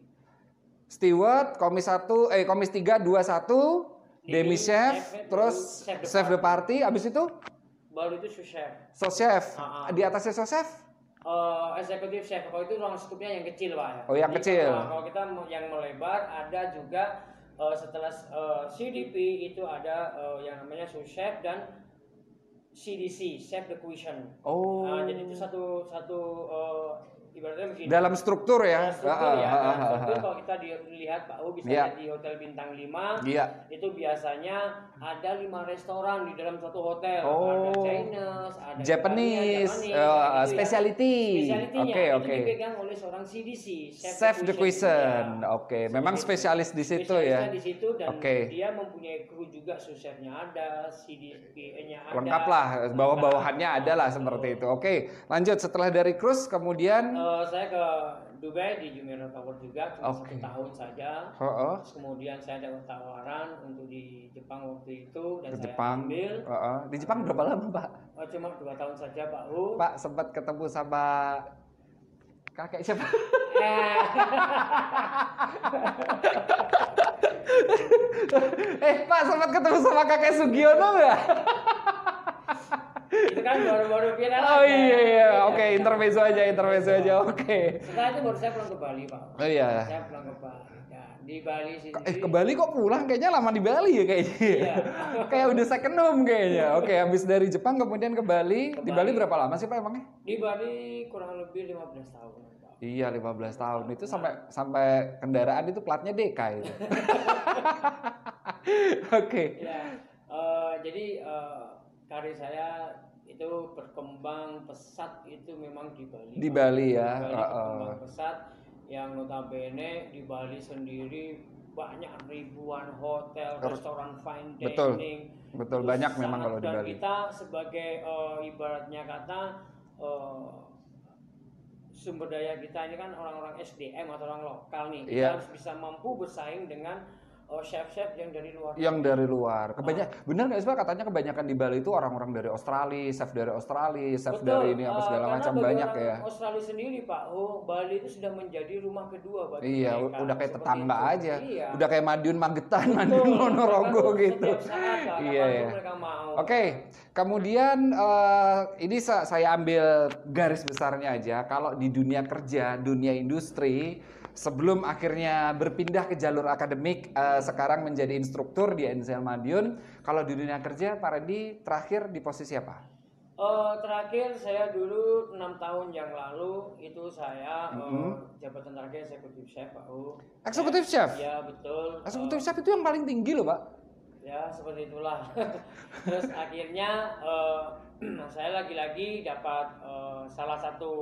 Steward, komis 1, eh komis 3 21, demi Demi chef, chef, terus chef de party, habis itu Baru itu sous chef. sous chef. Ah, ah. Di atasnya sous chef? Eh, eksekutif chef kalau itu ruang skupnya yang kecil pak ya. Oh, yang Jadi, kecil. Kalau, kalau kita mau- yang melebar ada juga eh, setelah eh, CDP itu ada eh, yang namanya sous chef dan CDC chef de cuisine. Oh. Nah, jadi itu satu satu eh, ibaratnya begini. Dalam struktur ya. Dalam struktur Ah, ya. ah, dalam ah, struktur ah, ah. kalau kita di- lihat Pak U bisa lihat di hotel bintang 5 Iya. itu biasanya ada lima restoran di dalam satu hotel. Oh. Ada Chinese, ada Japanese, Italia, eh, Japanese, gitu ya. specialty. Spesialitinya Oke, itu oke. dipegang oleh seorang CDC, Chef de cuisine. ya. Oke, memang spesialis di situ ya. di situ dan Oke. dia mempunyai kru juga sous chefnya ada, CDP-nya ada. Lengkap lah, bawah-bawahannya ada lah seperti itu. Oke, lanjut setelah dari cruise kemudian Eh, saya ke Dubai di Jumeirah Tower juga cuma satu tahun saja. Oh, oh, Terus kemudian saya dapat tawaran untuk di Jepang waktu itu dan ke saya Jepang. ambil. Oh, oh. Di Jepang berapa lama, Pak? Oh, cuma dua tahun saja Pak U. Pak sempat ketemu sama kakek siapa? Eh, eh, Pak sempat ketemu sama kakek Sugiono nggak? Itu kan baru-baru viral Oh aja. iya iya, oke intermezzo aja, intermezzo aja, oke. Setelah itu baru saya pulang ke Bali Pak. Oh iya. Saya pulang ke Bali. Ya, di Bali sendiri. Eh ke Bali kok pulang? Kayaknya lama di Bali ya kayaknya. Iya. Kayak udah second home kayaknya. Oke, habis dari Jepang kemudian ke Bali. Ke Di Bali Bali. berapa lama sih Pak emangnya? Di Bali kurang lebih 15 tahun Pak. Iya 15 tahun itu sampai sampai kendaraan itu platnya DK itu. Oke. Ya, eh, jadi eh, karir saya itu berkembang pesat itu memang di Bali. Di. Bali ya, Di Bali berkembang pesat yang notabene di Bali sendiri banyak ribuan hotel, Terus- restoran fine Betul. dining. Betul Itu banyak memang kalau di dan Bali. kita sebagai eh, ibaratnya kata eh, sumber daya kita ini kan orang-orang SDM atau orang lokal nih. Kita Iya. harus bisa mampu bersaing dengan eh, chef-chef yang dari luar. Yang dari luar. Kebanyak bener nggak sih Pak katanya kebanyakan di Bali itu orang-orang dari Australia, chef dari Australia, chef dari ini apa eh, segala karena macam banyak orang ya. Australia sendiri Pak, oh Bali itu sudah menjadi rumah kedua bagi Iya, mereka. udah kayak Seperti tetangga itu. aja. Iya. Udah kayak Madiun Magetan, Betul, Madiun mereka tuh gitu. setiap saat, Pak, Iya, iya. Oke, kemudian eh, ini sa- saya ambil garis besarnya aja. Kalau di dunia kerja, dunia industri, sebelum akhirnya berpindah ke jalur akademik, eh, sekarang menjadi instruktur di NCL Madiun. Kalau di dunia kerja, Pak Randy terakhir di posisi apa? Eh, terakhir saya dulu enam tahun yang lalu itu saya eh, Mhm. jabatan terakhir eksekutif chef Pak U. Eksekutif chef? Iya betul. Eksekutif Eh, chef itu yang paling tinggi loh, Pak. ya seperti itulah terus akhirnya eh, saya lagi-lagi dapat eh, salah satu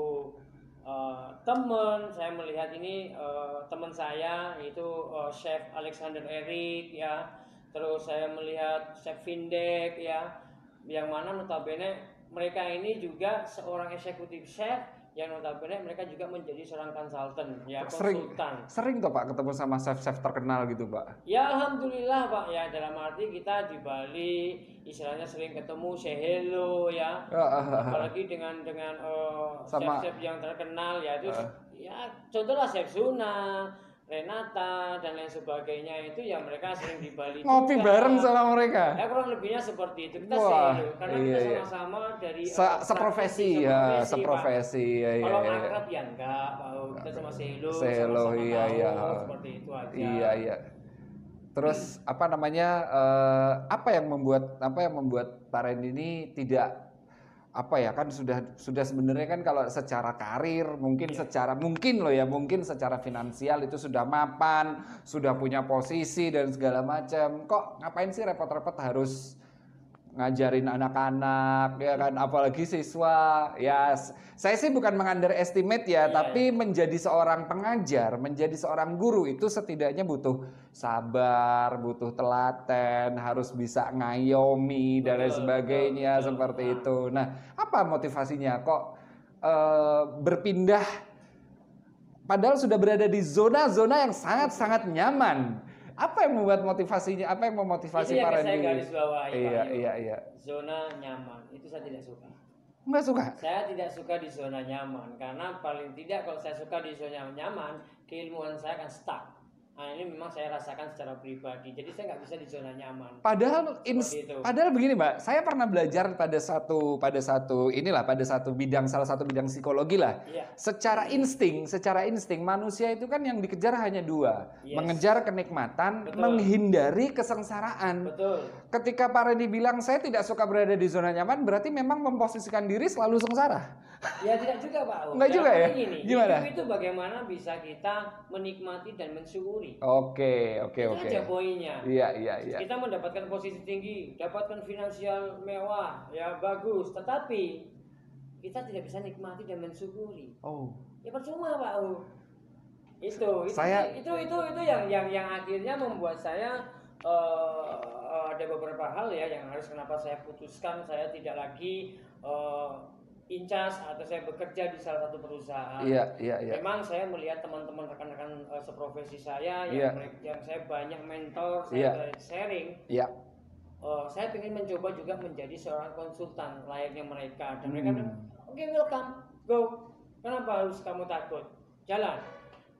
eh, teman saya melihat ini eh, teman saya itu eh, chef Alexander Eric ya. Terus saya melihat chef Vindek ya. Yang mana notabene mereka ini juga seorang eksekutif chef yang notabene mereka juga menjadi seorang konsultan ya Sering. konsultan Sering tuh Pak ketemu sama chef-chef terkenal gitu, Pak. Ya alhamdulillah Pak ya dalam arti kita di Bali istilahnya sering ketemu say hello ya apalagi dengan dengan eh, Sama- chef-chef yang terkenal ya itu Ah. ya contohlah chef Suna, Renata dan lain sebagainya itu ya mereka sering di Bali Ngopi juga. bareng sama mereka. Ya kurang lebihnya seperti itu kita Wah, hello karena iya, kita iya. sama-sama dari Se eh, seprofesi ya, seprofesi ya, ya, Kalau ya. akrab ya enggak, Pak. Kita sama sama-sama iya, tahu, iya. seperti itu aja. Iya iya. Terus apa namanya? eh, apa yang membuat apa yang membuat Randy ini tidak apa ya kan sudah sudah sebenarnya kan kalau secara karir mungkin Iya. secara mungkin loh ya mungkin secara finansial itu sudah mapan sudah punya posisi dan segala macam kok ngapain sih repot-repot harus ngajarin anak-anak ya kan? Apalagi siswa. Ya saya sih bukan mengunderestimate ya Iya, tapi menjadi seorang pengajar menjadi seorang guru itu setidaknya butuh sabar butuh telaten harus bisa ngayomi dan lain sebagainya betul, betul. seperti Nah. itu. Nah apa motivasinya? Kok eh, berpindah? Padahal sudah berada di zona-zona yang sangat-sangat nyaman apa yang membuat motivasinya apa yang memotivasi Itu yang para saya garis bawahi, Iya, iya, iya. Zona nyaman itu saya tidak suka. Nggak suka? Saya tidak suka di zona nyaman karena paling tidak kalau saya suka di zona nyaman, keilmuan saya akan stuck. Nah ini memang saya rasakan secara pribadi. Jadi saya nggak bisa di zona nyaman. Padahal ins- padahal begini, Mbak. Saya pernah belajar pada satu pada satu inilah pada satu bidang salah satu bidang psikologi lah. Iya. Secara insting, secara insting manusia itu kan yang dikejar hanya dua, Yes. mengejar kenikmatan, Betul. menghindari kesengsaraan. Betul. Ketika Pak Randy bilang saya tidak suka berada di zona nyaman, berarti memang memposisikan diri selalu sengsara. Ya tidak juga Pak. Um. Nggak Yang juga ya? Gini, Gimana? Hidup itu bagaimana bisa kita menikmati dan mensyukuri. Oke, oke, Itu oke. aja poinnya. Iya, iya, iya. Kita mendapatkan posisi tinggi, dapatkan finansial mewah, ya bagus. Tetapi kita tidak bisa nikmati dan mensyukuri. Oh, Ya percuma Pak U. Itu, itu, Saya- itu, itu, itu yang, yang, yang akhirnya membuat saya eh, eh, ada beberapa hal ya yang harus kenapa saya putuskan saya tidak lagi eh, incas atau saya bekerja di salah satu perusahaan. iya, iya, iya. Memang saya melihat teman-teman rekan-rekan eh, seprofesi saya Iya. yang, mereka- yang saya banyak mentor, saya Iya. banyak sharing. Iya. Eh, saya ingin mencoba juga menjadi seorang konsultan layaknya mereka dan mereka Hmm. bilang, oke welcome, go. Kenapa harus kamu takut? Jalan.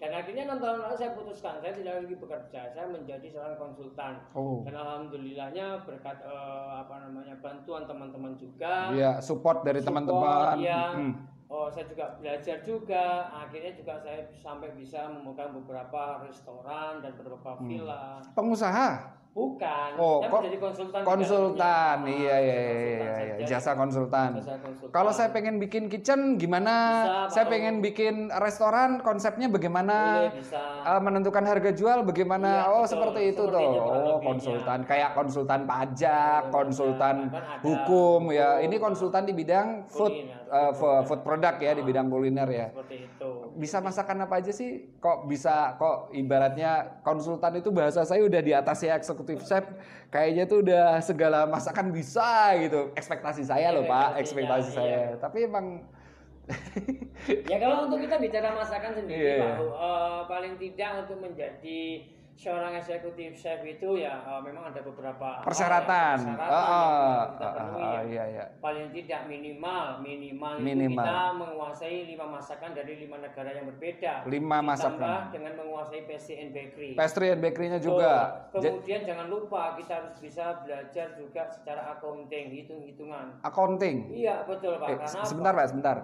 Dan akhirnya enam tahun lalu saya putuskan, saya tidak lagi bekerja, saya menjadi seorang konsultan. Oh. Dan alhamdulillahnya berkat eh, apa namanya bantuan teman-teman juga. Iya, support dari teman-teman. iya. Mm. Oh, saya juga belajar juga. Akhirnya juga saya sampai bisa memegang beberapa restoran dan beberapa Hmm. villa. Pengusaha. Bukan, Oh, saya kok menjadi konsultan. di iya iya konsultan iya, iya, saja. iya. jasa konsultan. Jasa konsultan. Kalau saya pengen bikin kitchen gimana? Bisa, saya pengen bikin restoran konsepnya bagaimana? Iya, bisa. Eh, menentukan harga jual bagaimana? Iya, oh betul. seperti itu Seperti kurang Oh lebihnya. konsultan kayak konsultan pajak, Konsultan konsultan kan ada hukum ya. Ini konsultan di bidang food kuliner, eh, food product. food product ya di Ah. bidang kuliner ya. Seperti itu. Bisa masakan apa aja sih? Kok bisa kok ibaratnya konsultan itu bahasa saya udah di atas ya eksekutif chef. Kayaknya tuh udah segala masakan bisa gitu. Ekspektasi saya loh, Pak, ekspektasi saya. iya. Tapi emang Ya kalau untuk kita bicara masakan sendiri, Iya. Pak, eh, paling tidak untuk menjadi seorang eksekutif chef itu ya eh, memang ada beberapa hal, persyaratan. ya, persyaratan Ah, yang ah, harus kita ah, penuhi. ah, ya. iya iya. Paling tidak minimal minimal, Minimal. itu kita menguasai lima masakan dari lima negara yang berbeda. Lima Ditambah masakan. dengan menguasai pastry and bakery. Pastry and bakery-nya juga. Ja- Kemudian jangan lupa kita harus bisa belajar juga secara accounting, hitung-hitungan. accounting. Iya betul Pak. Eh, Karena sebentar Pak, sebentar.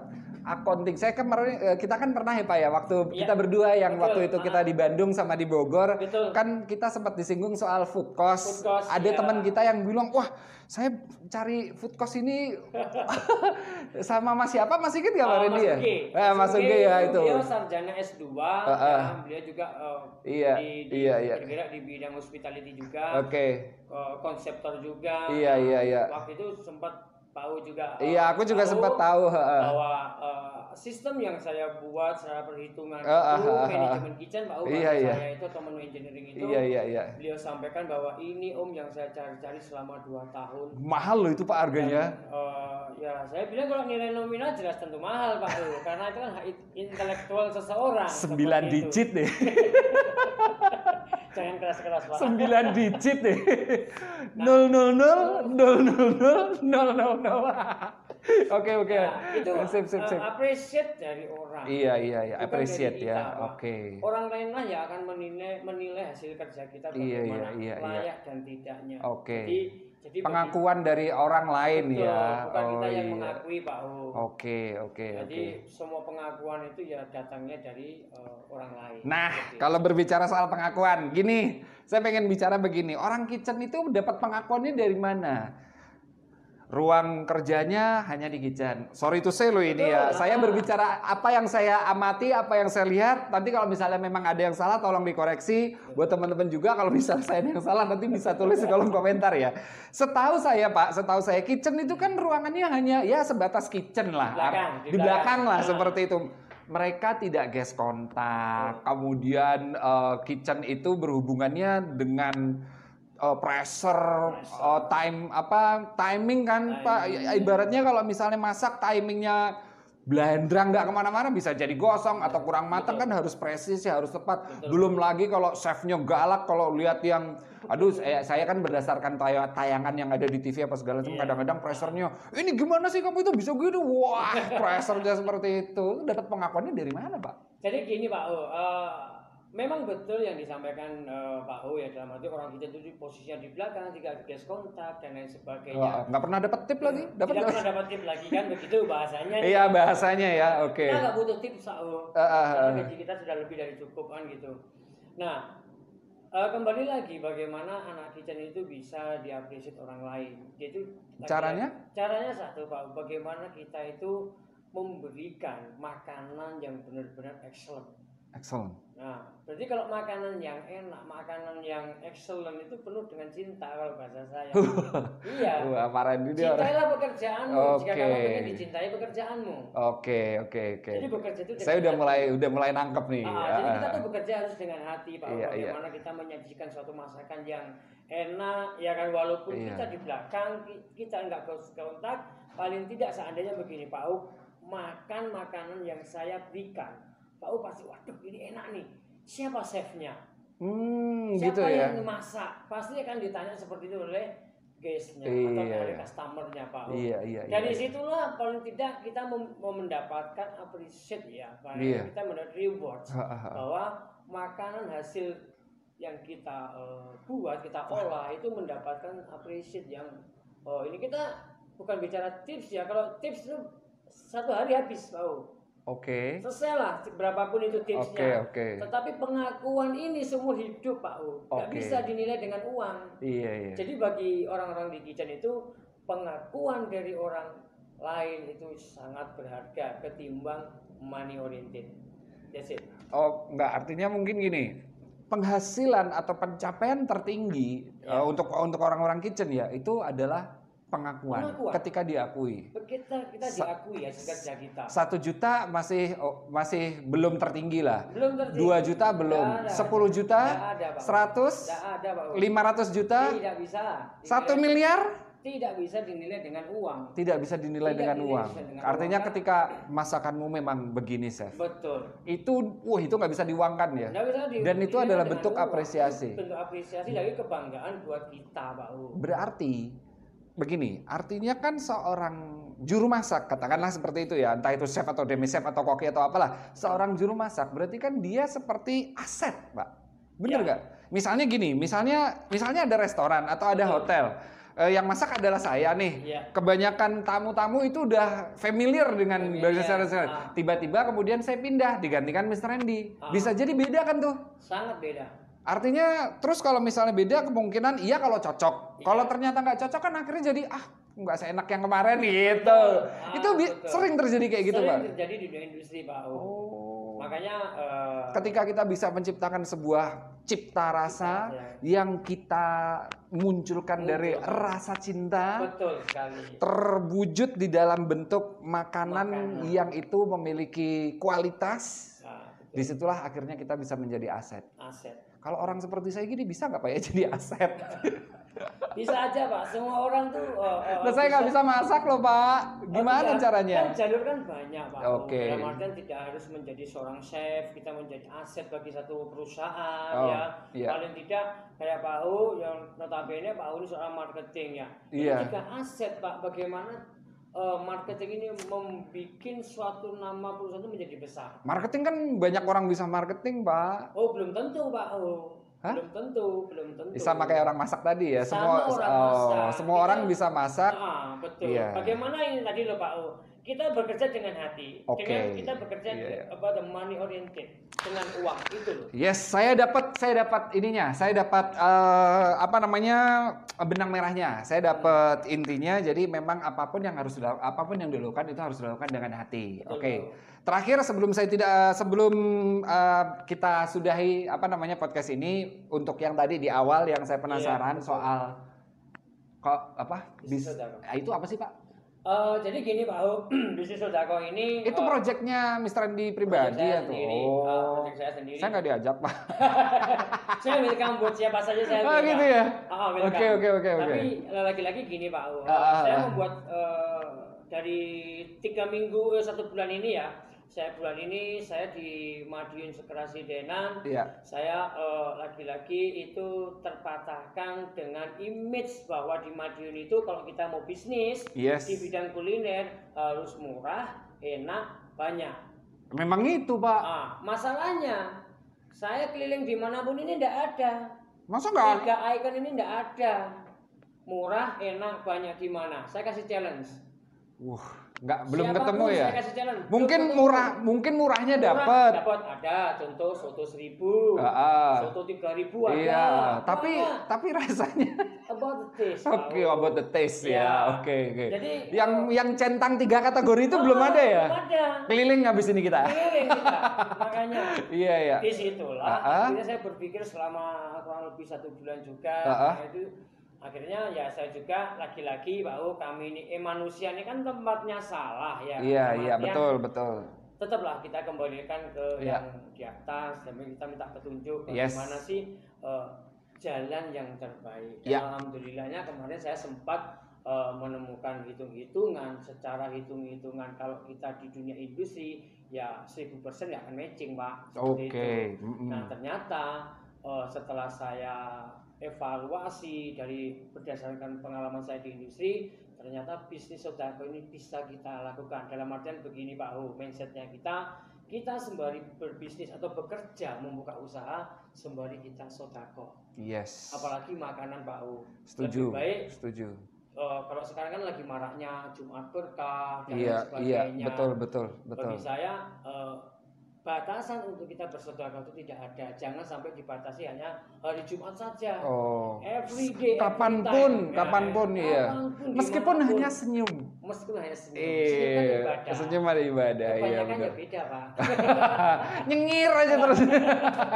Accounting. Saya kemarin eh, kita kan pernah ya Pak ya waktu Iya. kita berdua yang Betul. waktu itu kita di Bandung sama di Bogor Betul. kan kita sempat disinggung soal food cost. Food cost, Ada iya. teman kita yang bilang, "Wah, saya cari food cost ini sama Mas siapa? Mas Sigit nggak Pak Randy ya? Ugi. Eh, Mas Ugi ya itu. Beliau sarjana S2, Heeh. ya, beliau juga eh, Iya, di, di, iya, iya. bergerak di bidang hospitality juga, Oke. eh, konseptor juga. Iya, iya, iya. Waktu itu sempat tahu juga. eh, Iya, aku juga sempat tahu, heeh. bahwa eh, sistem yang saya buat secara perhitungan Eh, ah, itu ah, ah. manajemen kitchen, Pak Om, Iya, iya. saya itu atau menu engineering itu. Iya, iya, iya. Beliau sampaikan bahwa ini Om yang saya cari-cari selama 2 tahun. Mahal loh itu Pak harganya. Dan, eh, ya saya bilang kalau nilai nominal jelas tentu mahal Pak karena itu kan hak intelektual seseorang. Sembilan seperti itu. digit deh. Jangan keras-keras Pak. Sembilan digit deh. Nol nol nol nol nol nol nol nol nol. Oke oke. Nah, itu Sip sip sip. appreciate dari orang. Iya iya iya. Bukan Appreciate ya. Oke. Orang lain lah yang akan menilai menilai hasil kerja kita Iya, bagaimana iya, iya, layak dan tidaknya. Oke. Jadi jadi bagi- Pengakuan dari orang lain betul, ya. bukan kita yang iya. mengakui Pak. Oke oke oke. Jadi semua pengakuan itu ya datangnya dari eh, orang lain. Nah, Seperti kalau berbicara soal pengakuan, gini, saya pengen bicara begini. Orang kitchen itu dapat pengakuannya dari mana? Ruang kerjanya hanya di kitchen. Sorry to say lo ini ya. Saya berbicara apa yang saya amati, apa yang saya lihat. Nanti kalau misalnya memang ada yang salah, tolong dikoreksi. Buat teman-teman juga kalau misalnya saya ada yang salah, nanti bisa tulis di kolom komentar ya. Setahu saya Pak, setahu saya kitchen itu kan ruangannya hanya ya sebatas kitchen lah. Belakang, di, di belakang belakang. lah Ah. seperti itu. Mereka tidak gas kontak. Kemudian eh, kitchen itu berhubungannya dengan eh, pressure, eh, time apa timing kan Pak. Timing. Ya, Ibaratnya kalau misalnya masak timingnya blendrang nggak ke mana-mana bisa jadi gosong atau kurang matang kan harus presis ya harus tepat. Betul. Belum lagi kalau chefnya galak kalau lihat yang aduh saya, saya kan berdasarkan tay- tayangan yang ada di TV apa segala macam Iya. kadang-kadang pressernya ini gimana sih kamu itu bisa gitu wah pressernya seperti itu dapat pengakuannya dari mana pak? Jadi gini Pak O, eh, memang betul yang disampaikan eh, Pak O ya dalam arti orang kita itu posisinya di belakang, tidak gas kontak dan lain sebagagnya. Wah, nggak pernah dapat tip lagi? Dapat tidak pernah dapat tip lagi kan begitu bahasanya. Iya bahasanya ya oke. Kita nggak butuh tips Pak O. Ah, ah, ah. gaji kita sudah lebih dari cukup kan gitu. Nah, eh, kembali lagi bagaimana anak kitchen itu bisa diapresiasi orang lain. Itu Caranya? Caranya satu Pak, bagaimana kita itu memberikan makanan yang benar-benar excellent. Excellent. Nah, berarti kalau makanan yang enak, makanan yang excellent itu penuh dengan cinta kalau bahasa saya. iya. Wah parah ini dia orang. Cintailah pekerjaanmu jika Oke. kamu ingin dicintai pekerjaanmu. Oke oke oke. Jadi bekerja itu Saya udah hati. mulai udah mulai nangkep nih. Ah, Ah, jadi kita tuh bekerja harus dengan hati Pak. Iya, iya. Bagaimana kita menyajikan suatu masakan yang enak, ya kan walaupun Iya. kita di belakang ki- kita nggak kontak, paling tidak seandainya begini Pak makan makanan yang saya berikan, Pak pasti waduh ini enak nih. Siapa chefnya? Hmm Siapa gitu ya. yang masak? Pasti akan ditanya seperti itu oleh guestnya Iya, atau oleh iya. customernya Pak Uk. Iya iya. Dari iya. situlah paling tidak kita mau mendapatkan appreciate ya, paling Iya. kita mendapat reward Ah, ah, ah. bahwa makanan hasil yang kita eh, buat, kita olah itu mendapatkan appreciate yang oh ini kita bukan bicara tips ya, kalau tips itu satu hari habis tahu. Oke. Selesai lah berapapun itu Oke tipsnya. oke. Tetapi pengakuan ini seumur hidup Pak U, nggak Oke. bisa dinilai dengan uang. Iya iya. Jadi bagi orang-orang di kitchen itu pengakuan dari orang lain itu sangat berharga ketimbang money oriented. That's it. Oh nggak artinya mungkin gini. Penghasilan atau pencapaian tertinggi Ya. eh, untuk untuk orang-orang kitchen ya itu adalah pengakuan, Pengakuan. ketika diakui. Kita kita diakui ya kerja kita. Satu juta masih oh, masih belum tertinggi lah. Belum tertinggi. Dua juta belum. Sepuluh juta, seratus, lima ratus juta, Tidak bisa. satu miliar Tidak bisa dinilai dengan uang. tidak bisa dinilai Tidak dengan dinilai uang. dengan Artinya uang. ketika masakanmu memang begini, chef. Betul. Itu, wah itu nggak bisa diuangkan ya. Nggak bisa di- Dan itu adalah bentuk uang. apresiasi. Bentuk apresiasi dari kebanggaan buat kita, Pak U. Berarti begini, artinya kan seorang juru masak, katakanlah seperti itu ya, entah itu chef atau demi chef atau koki atau apalah, seorang juru masak berarti kan dia seperti aset, Pak. Bener Ya. nggak? Misalnya gini, misalnya misalnya ada restoran atau ada hotel, eh, yang masak adalah saya nih. Iya. Kebanyakan tamu-tamu itu udah familiar dengan Familiar, bahasa restoran. ah. Tiba-tiba kemudian saya pindah digantikan Mr. Randy. Ah. Bisa jadi beda kan tuh? Sangat beda. Artinya terus kalau misalnya beda kemungkinan iya kalau cocok. Iya. Kalau ternyata nggak cocok kan akhirnya jadi ah nggak seenak yang kemarin gitu. Ah, itu betul. sering terjadi kayak gitu Sering pak. terjadi di dunia industri, Pak. Oh. Makanya eh, Ketika kita bisa menciptakan sebuah cipta rasa Cipta, yang kita munculkan dari rasa cinta betul sekali. terwujud di dalam bentuk makanan, Makanan. yang itu memiliki kualitas. Nah, betul. Di situlah akhirnya kita bisa menjadi aset. aset. Kalau orang seperti saya gini bisa nggak pak ya jadi aset? Bisa aja, Pak. Semua orang tuh eh, eh, Nah, saya nggak bisa masak loh pak. Oh, Gimana tidak. caranya? Kan jalur kan banyak, Pak. Oke. Dalam artian tidak harus menjadi seorang chef, kita menjadi aset bagi satu perusahaan Oh, ya. iya. Paling tidak kayak Pak U yang notabene Pak U ini seorang marketing ya. Ini Iya. juga aset, Pak. Bagaimana eh, marketing ini membuat suatu nama perusahaan itu menjadi besar. Marketing kan banyak orang bisa marketing pak. Oh, belum tentu, Pak. Hah? Belum tentu, belum tentu. Sama kayak orang masak tadi ya. Sama Semua orang oh, masak. semua Kita- orang bisa masak. Ah, betul. Iya. Bagaimana ini tadi loh Pak U? Kita bekerja dengan hati, Oke. dengan kita bekerja Iya, iya. about the money oriented dengan uang itu loh. Yes, saya dapat saya dapat ininya. Saya dapat eh, apa namanya? benang merahnya. Saya dapat intinya jadi memang apa pun yang harus dilakukan apa pun yang dilakukan itu harus dilakukan dengan hati. Oke. Bang. Terakhir sebelum saya tidak sebelum eh, kita sudahi apa namanya podcast ini untuk yang tadi di awal yang saya penasaran Iya, betul. soal kok apa? Bis. Ah, itu apa sih, Pak? Eh, jadi gini Pak Hu, bisnis sodako ini Itu eh, proyeknya Mr. Andi pribadi saya ya tuh. sendiri, eh, Oh. project saya sendiri. Saya nggak diajak, Pak. saya welcome buat siapa saja saya Oh, gitu ya? Ah. Oke, oke, oke, oke. Tapi eh, lagi-lagi gini Pak Hu, Ah, ah, saya ah. membuat eh, dari tiga minggu eh, satu bulan ini ya, saya bulan ini saya di Madiun Sekerasi Denan, Iya. saya eh, lagi-lagi itu terpatahkan dengan image bahwa di Madiun itu kalau kita mau bisnis Yes. di bidang kuliner harus murah, enak, banyak. Memang itu, Pak. Ah, masalahnya saya keliling di mana pun ini tidak ada. Masa nggak Tiga icon ini tidak ada. Murah, enak, banyak di mana? Saya kasih challenge. Wah, nggak belum Siapa pun ketemu ya. Mungkin ketemu. murah, mungkin murahnya Murah, dapat. Dapat ada. Contoh soto seribu, Ah, ah. soto tiga ribu ada. Iya, tapi tapi rasanya about the taste. oke Pak. about the taste ya. Iya. Oke, oke. Jadi, Yang yang centang tiga kategori itu Oh, belum ada ya? Belum ada. Keliling habis ini kita. Keliling kita. Makanya Iya, iya. di situlah Ah, ah. akhirnya saya berpikir selama kurang lebih satu bulan juga ah. Nah, itu akhirnya ya saya juga lagi-lagi bahwa kami ini eh, manusia ini kan tempatnya salah ya Iya, iya, betul, betul. tetaplah kita kembalikan ke Iya. yang di atas dan kita minta petunjuk Yes. bagaimana sih eh, jalan yang terbaik dan Iya. alhamdulillahnya kemarin saya sempat eh, menemukan hitung-hitungan secara hitung-hitungan kalau kita di dunia industri ya 1000% ya akan matching pak Oke. itu. mm-mm. Nah ternyata eh, setelah saya evaluasi dari berdasarkan pengalaman saya di industri, ternyata bisnis sodako ini bisa kita lakukan. Dalam artian begini Pak Hu, mindsetnya kita, kita sembari berbisnis atau bekerja membuka usaha, sembari kita sodako. Yes. Apalagi makanan Pak Hu. Setuju. Lebih baik Setuju. eh, kalau sekarang kan lagi maraknya Jumat berkah dan Iya, iya, sebagainya. betul, betul, betul. Bagi saya eh, batasan untuk kita bersedekah itu tidak ada. Jangan sampai dibatasi hanya hari Jumat saja. Oh. Every day, every Kapan pun, time. Ya, kapan pun iya. kapan pun, Meskipun di mana pun. hanya senyum. Meskipun hanya senyum. Senyum kan Iya, ibadah. senyum ada ibadah, iya ya beda, Pak. Nyengir aja terus.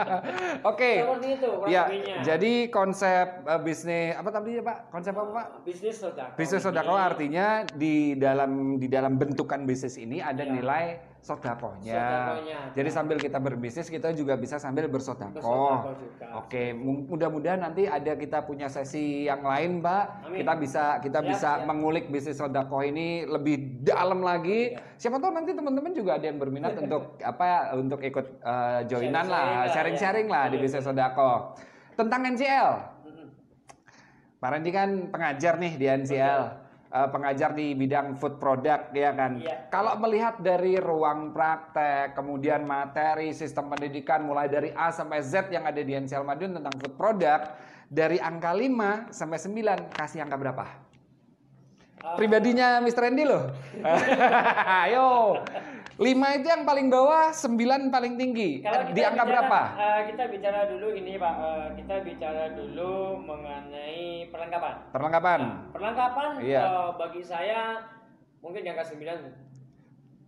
Oke. Seperti itu kurang Ya, jadi konsep eh, bisnis apa tadi ya Pak? Konsep apa Pak? bisnis sedekah. Bisnis sodako artinya di dalam di dalam bentukan bisnis ini ada Iya. nilai sodakohnya. Sodakohnya. Jadi sambil kita berbisnis kita juga bisa sambil bersodako. bersodako juga. Oke, mu- mudah-mudahan nanti ada kita punya sesi yang lain, Mbak. Amin. Kita bisa kita Siap, bisa siap. mengulik bisnis sodako ini lebih dalam lagi. Iya. Siapa tahu nanti teman-teman juga ada yang berminat untuk apa untuk ikut eh, joinan Sharing-sharing lah, lah, sharing-sharing ya. lah di Boleh. bisnis sodako. Tentang NCL. Pak Randy kan pengajar nih di NCL. Eh, pengajar di bidang food product ya kan. Iya. Kalau melihat dari ruang praktek, kemudian materi, sistem pendidikan mulai dari A sampai Z yang ada di NCL Madiun tentang food product dari angka 5 sampai 9 kasih angka berapa? Pribadinya Mr. Randy loh. Ayo. 5 itu yang paling bawah, 9 paling tinggi. Kalau di kita angka bicara, berapa? eh, kita bicara dulu ini Pak, Eh, kita bicara dulu mengenai perlengkapan. Perlengkapan. Nah, perlengkapan Iya. eh, bagi saya mungkin di angka 9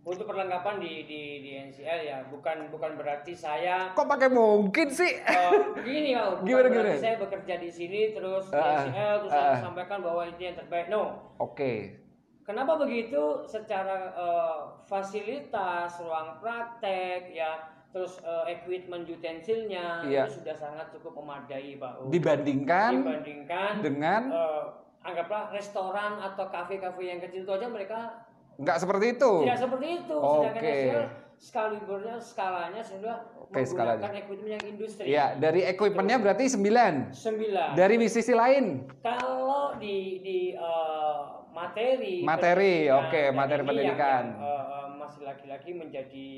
untuk perlengkapan di di di NCL ya bukan bukan berarti saya Kok pakai mungkin sih? eh, gini Pak, bukan Gimana, gimana? saya bekerja di sini terus di Ah, NCL terus ah. saya sampaikan bahwa ini yang terbaik. No. Oke. Kenapa begitu? Secara eh, fasilitas, ruang praktek, ya, terus eh, equipment utensilnya Iya. itu sudah sangat cukup memadai, Pak. U. Dibandingkan Dibandingkan dengan eh, anggaplah restoran atau kafe-kafe yang kecil itu aja mereka nggak seperti itu. tidak seperti itu. Oke. hasil skalibernya, skalanya sudah Oke, menggunakan skalanya. equipment yang industri. Ya, dari equipmentnya berarti 9. Sembilan. Dari sisi lain, Kalau di di eh, materi Materi, oke, dan materi pendidikan. Yang, yang, Mas masih lagi-lagi menjadi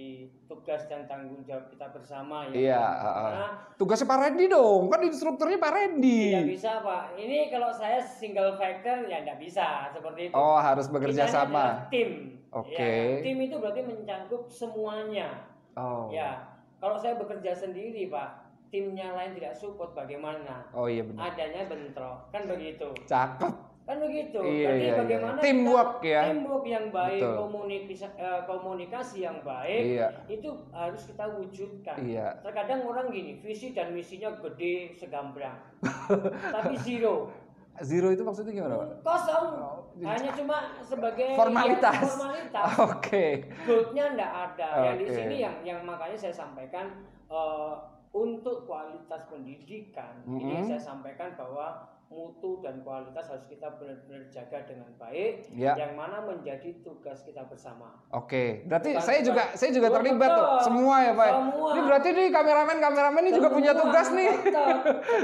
tugas dan tanggung jawab kita bersama ya. Iya, Karena Tugasnya Pak Randy dong, kan instrukturnya Pak Randy. tidak bisa Pak. Ini kalau saya single factor ya tidak bisa seperti itu. Oh, harus bekerja Kita sama. tim. Oke. Ya, tim itu berarti mencakup semuanya. Oh. Ya, kalau saya bekerja sendiri Pak, timnya lain tidak support bagaimana? Oh iya benar. Adanya bentrok, kan begitu. Cakep. Kan begitu. Iya, Jadi iya, iya. bagaimana Teamwork kita- ya. Teamwork yang baik, Betul. komunikasi, eh, komunikasi yang baik, Iya. itu harus kita wujudkan. Iya. Terkadang orang gini, visi dan misinya gede segambrang, tapi zero, Zero itu maksudnya gimana, Pak? kosong. Oh, Hanya cuma sebagai Formalitas. ya, formalitas. Oke. Goalnya enggak ada. Yang di sini yang yang makanya saya sampaikan eh, untuk kualitas pendidikan ini Mhm. saya sampaikan bahwa mutu dan kualitas harus kita benar-benar jaga dengan baik. Ya. Yang mana menjadi tugas kita bersama. Oke, berarti Bukan- saya juga saya juga Betul. terlibat tuh. Semua ya, Pak. Semua. Ini berarti nih kameramen kameramen ini juga punya tugas nih.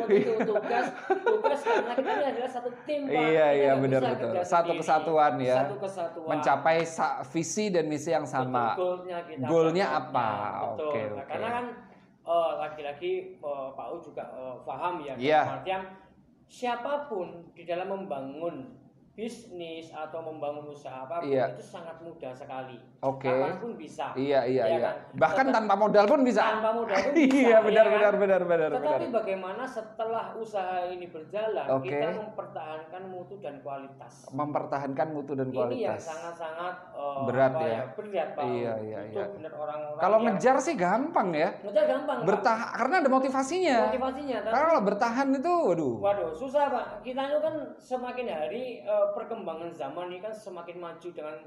itu tugas tugas karena kita ini adalah satu tim Pak. Iya, Kita iya, benar, betul. Satu kesatuan ya. Satu kesatuan. Mencapai visi dan misi yang sama. Betul, goalnya kita. Goalnya betul. apa? Betul. Oke, Nah, oke. Karena kan eh, laki-laki eh, Pak U juga eh, paham ya. Iya. dalam artian siapa pun di dalam membangun bisnis atau membangun usaha apa pun Iya. itu sangat mudah sekali. Oke. Kapan pun bisa. Iya, iya, Ya iya. kan? Bahkan Tetap- tanpa modal pun bisa. tanpa modal pun bisa. Iya, benar, ya kan? benar, benar, benar, benar. Tetapi bagaimana setelah usaha ini berjalan, Oke. kita mempertahankan mutu dan kualitas. Mempertahankan mutu dan Ini yang kualitas. sangat-sangat eh, Berat apa ya. Berat Pak. Iya, iya, iya. benar orang-orang Kalau yang- ngejar sih gampang ya. ngejar gampang. Bertahan karena ada motivasinya. Motivasinya. Tapi, Karena kalau bertahan itu waduh. waduh, susah Pak. Kita itu kan semakin hari eh, perkembangan zaman ini kan semakin maju dengan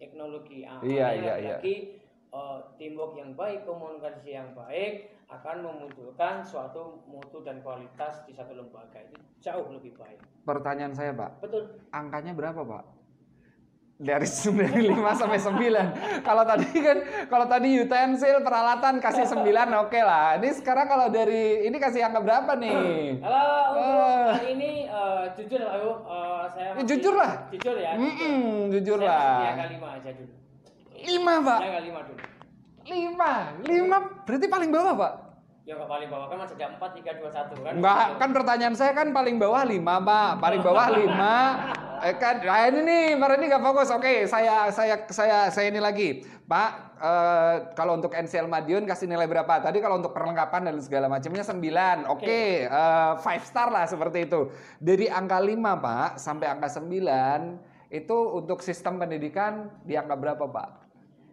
teknologi. Ah, Iya, iya, iya. lagi-lagi, eh, teamwork yang baik, komunikasi yang baik akan memunculkan suatu mutu dan kualitas di satu lembaga itu jauh lebih baik. Pertanyaan saya, Pak. Betul. Angkanya berapa, Pak? Dari 95 sampai 9. Kalau tadi kan kalau tadi utensil peralatan kasih 9 oke lah. Ini sekarang kalau dari ini kasih angka berapa nih? Kalau untuk Eh. hal ini eh, jujur Pak U, eh, saya Eh, masih- jujur lah. Jujur ya. Mm-mm, jujur Saya lah. angka 5 aja dulu. 5, Pak. Saya angka 5 dulu. 5. 5 berarti paling bawah, Pak. Ya nggak paling bawah kan masih ada 4, 3, 2, 1 kan? Enggak, kan pertanyaan saya kan paling bawah 5, Pak. Paling bawah 5. Eh kan, nah ini nih, Pak Randy nggak fokus. Oke, saya saya saya saya ini lagi, Pak. eh, kalau untuk NCL Madiun kasih nilai berapa? Tadi kalau untuk perlengkapan dan segala macamnya 9. Oke, eh, five star lah seperti itu. Dari angka 5, Pak, sampai angka 9 itu untuk sistem pendidikan di angka berapa, Pak?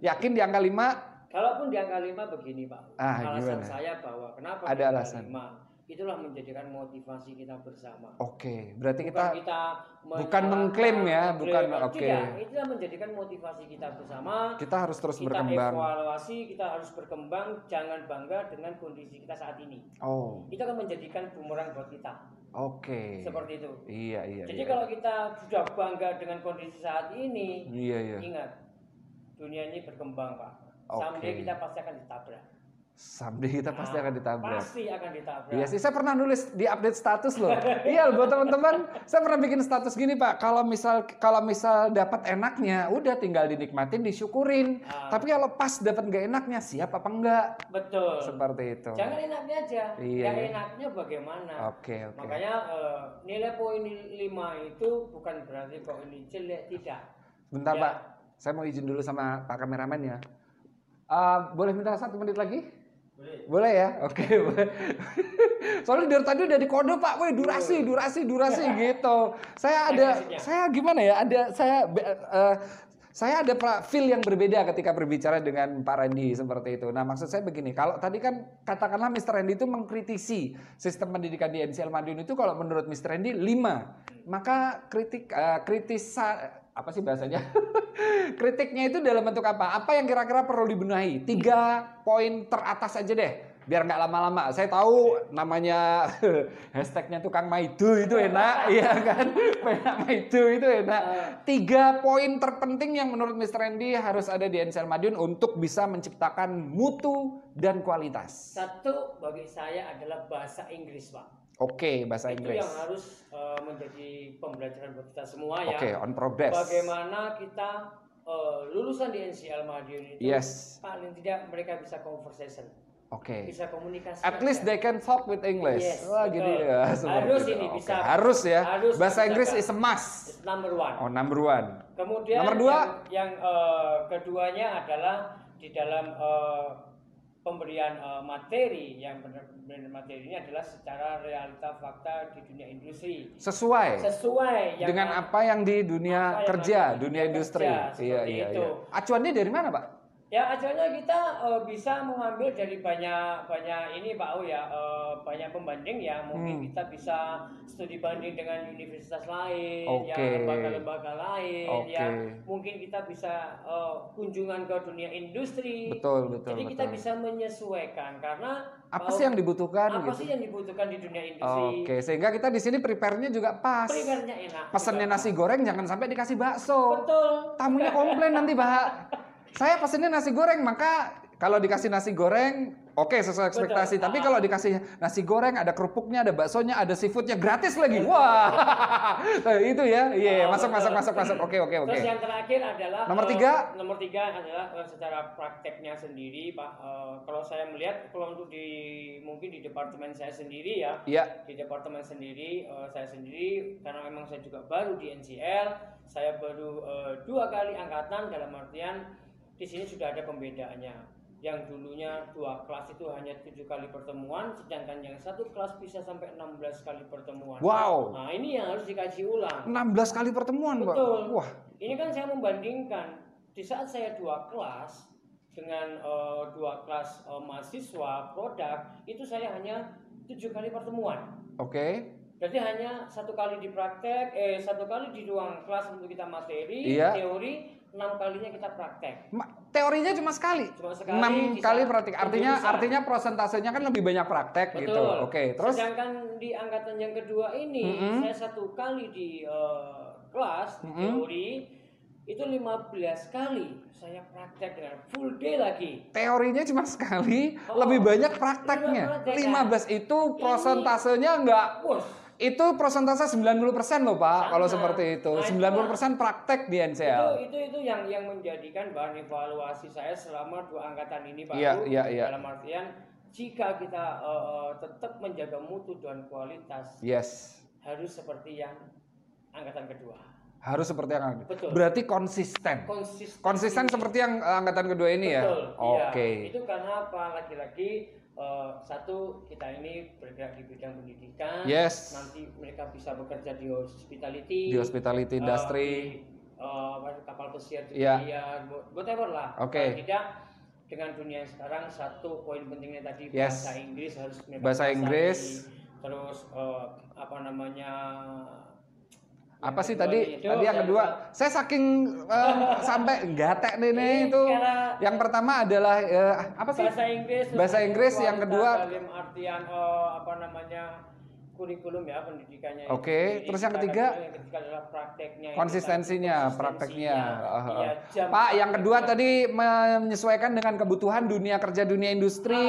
Yakin di angka 5? Kalaupun di angka 5 begini Pak. Ah, alasan gimana? saya bahwa kenapa Ada di angka alasan. 5, itulah menjadikan motivasi kita bersama. Oke, berarti Bukan kita kita bukan mengklaim ya, mengklaim. bukan- oke. Tidak, itulah menjadikan motivasi kita bersama. kita harus terus kita berkembang. evaluasi, kita harus berkembang, jangan bangga dengan kondisi kita saat ini. Oh, Itu akan menjadikan bumerang buat kita. oke. Seperti itu. Iya, iya. Jadi iya. kalau kita sudah bangga dengan kondisi saat ini, Iya, iya. ingat dunia ini berkembang pak. Oke. Someday kita pasti akan ditabrak. Someday kita pasti akan ditabrak. Pasti akan ditabrak. Iya sih, saya pernah nulis di update status loh. iya, buat teman-teman, saya pernah bikin status gini pak. Kalau misal kalau misal dapat enaknya, udah tinggal dinikmatin, disyukurin. Ah. Tapi kalau pas dapat nggak enaknya, siap apa enggak? Betul. Seperti itu. Jangan enaknya aja. Iya, Yang iya. enaknya bagaimana? Oke, oke. Makanya eh, nilai poin 5 itu bukan berarti kok ini jelek tidak. Bentar Ya. pak, saya mau izin dulu sama pak kameramen ya. Eh, boleh minta satu menit lagi? Boleh ya? Oke, boleh. Soalnya dari tadi udah di kode Pak, woi durasi, durasi, durasi gitu. Saya ada, Maksudnya? saya gimana ya? Ada saya eh, saya ada feel yang berbeda ketika berbicara dengan Pak Randy seperti itu. Nah, maksud saya begini, kalau tadi kan katakanlah Mr. Randy itu mengkritisi sistem pendidikan di NCL Madiun itu kalau menurut Mr. Randy 5. Maka kritik eh, kritisa apa sih bahasanya? Kritiknya itu dalam bentuk apa? Apa yang kira-kira perlu dibenahi? Tiga poin teratas aja deh, biar nggak lama-lama. Saya tahu namanya hashtagnya tukang maido itu enak, iya kan? Enak maido itu enak. Tiga poin terpenting yang menurut Mr. Randy harus ada di NCL Madiun untuk bisa menciptakan mutu dan kualitas. Satu bagi saya adalah bahasa Inggris pak. Oke, bahasa Itu Inggris. yang harus eh, menjadi pembelajaran buat kita semua ya. Oke, on progress. Bagaimana kita eh, lulusan di NCL Madiun itu Yes. paling tidak mereka bisa conversation, Oke. bisa komunikasi. At least they can talk with English. Yes, Wah, betul. gini ya. Harus itu. ini Oke, bisa. Harus ya. Harus Bahasa Inggris is a must. It's number one. Oh, number one. Kemudian Nomor dua. yang, yang, eh, keduanya adalah di dalam eh, pemberian eh, materi yang benar-benar materi ini adalah secara realita fakta di dunia industri Sesuai sesuai yang dengan apa yang di dunia yang kerja, di dunia industri. kerja, Iya, iya, itu. iya. Acuannya dari mana, Pak? Ya acaranya kita eh, bisa mengambil dari banyak banyak ini Pak O ya eh, banyak pembanding ya mungkin Hmm. kita bisa studi banding dengan universitas lain Oke. ya lembaga-lembaga lain Oke. ya mungkin kita bisa eh, kunjungan ke dunia industri Betul, betul, jadi kita betul. bisa menyesuaikan karena Apa sih yang dibutuhkan apa gitu? sih yang dibutuhkan di dunia industri Oke, sehingga kita di sini prepare-nya juga pas. Prepare-nya enak Pesennya nasi goreng jangan sampai dikasih bakso. betul Tamunya komplain nanti, Pak. Saya pesennya nasi goreng, maka kalau dikasih nasi goreng, oke sesuai ekspektasi. Betul. Tapi kalau dikasih nasi goreng, ada kerupuknya, ada baksonya, ada seafoodnya gratis lagi. Wah, itu ya. Iya, Oh, masuk, masuk, betul. masuk, masuk. Oke, oke, oke. Terus yang terakhir adalah Nomor eh, tiga? nomor tiga adalah eh, secara prakteknya sendiri, Pak. Eh, kalau saya melihat, kalau untuk di mungkin di departemen saya sendiri ya, Iya, di departemen sendiri eh, saya sendiri karena memang saya juga baru di NCL, saya baru eh, dua kali angkatan dalam artian di sini sudah ada pembedaannya. Yang dulunya dua kelas itu hanya tujuh kali pertemuan, sedangkan yang satu kelas bisa sampai 16 kali pertemuan. Wow. Nah ini yang harus dikaji ulang. 16 kali pertemuan, Pak. Betul. Wah, Ini kan saya membandingkan di saat saya dua kelas dengan eh, dua kelas eh, mahasiswa produk itu saya hanya tujuh kali pertemuan. oke. Jadi hanya satu kali di praktek, eh satu kali di ruang kelas untuk kita materi, Iya. teori, enam kalinya kita praktek. Teorinya cuma sekali. Cuma sekali, 6 bisa kali praktik. Artinya bisa. artinya prosentasenya kan lebih banyak praktek gitu. Betul. Oke, terus Sedangkan di angkatan yang kedua ini Mm-mm. saya satu kali di eh, kelas Mm-mm. teori itu 15 kali saya praktek dengan full day lagi. teorinya cuma sekali, Oh. lebih banyak prakteknya. Praktek, 15 itu prosentasenya enggak itu prosentase 90% loh Pak Sama. kalau seperti itu. Nah, 90% praktek di itu NCL. itu itu yang yang menjadikan bahan evaluasi saya selama dua angkatan ini Pak. Iya, iya, iya. Dalam artian jika kita eh, tetap menjaga mutu dan kualitas Yes. harus seperti yang angkatan kedua. Harus seperti yang Betul. Berarti konsisten. Konsisten. Konsisten seperti yang eh, angkatan kedua ini ya. Betul, iya. Oke. Itu karena apa? Lagi-lagi eh, satu kita ini bergerak di bidang pendidikan. Yes. Nanti mereka bisa bekerja di hospitality. Di hospitality eh, industry. di, eh, apa, kapal pesiar juga Iya. ya, whatever lah. Oke. Paling tidak dengan dunia yang sekarang satu poin pentingnya tadi Yes. bahasa Inggris harus Bahasa. Inggris. Terus eh, apa namanya? Apa yang sih tadi? itu, Tadi yang kedua, saya saking eh, sampai gatek nih nih itu. Yang pertama adalah eh, apa sih? bahasa Inggris Bahasa Inggris, kualitas yang kedua- dalam artian eh, apa namanya kurikulum ya pendidikannya itu Oke, sendiri. terus yang ketiga? yang ketiga adalah prakteknya itu konsistensinya, tadi, prakteknya. konsistensinya. Iya, jam Pak, yang kedua prakteknya. tadi menyesuaikan dengan kebutuhan dunia kerja dunia industri.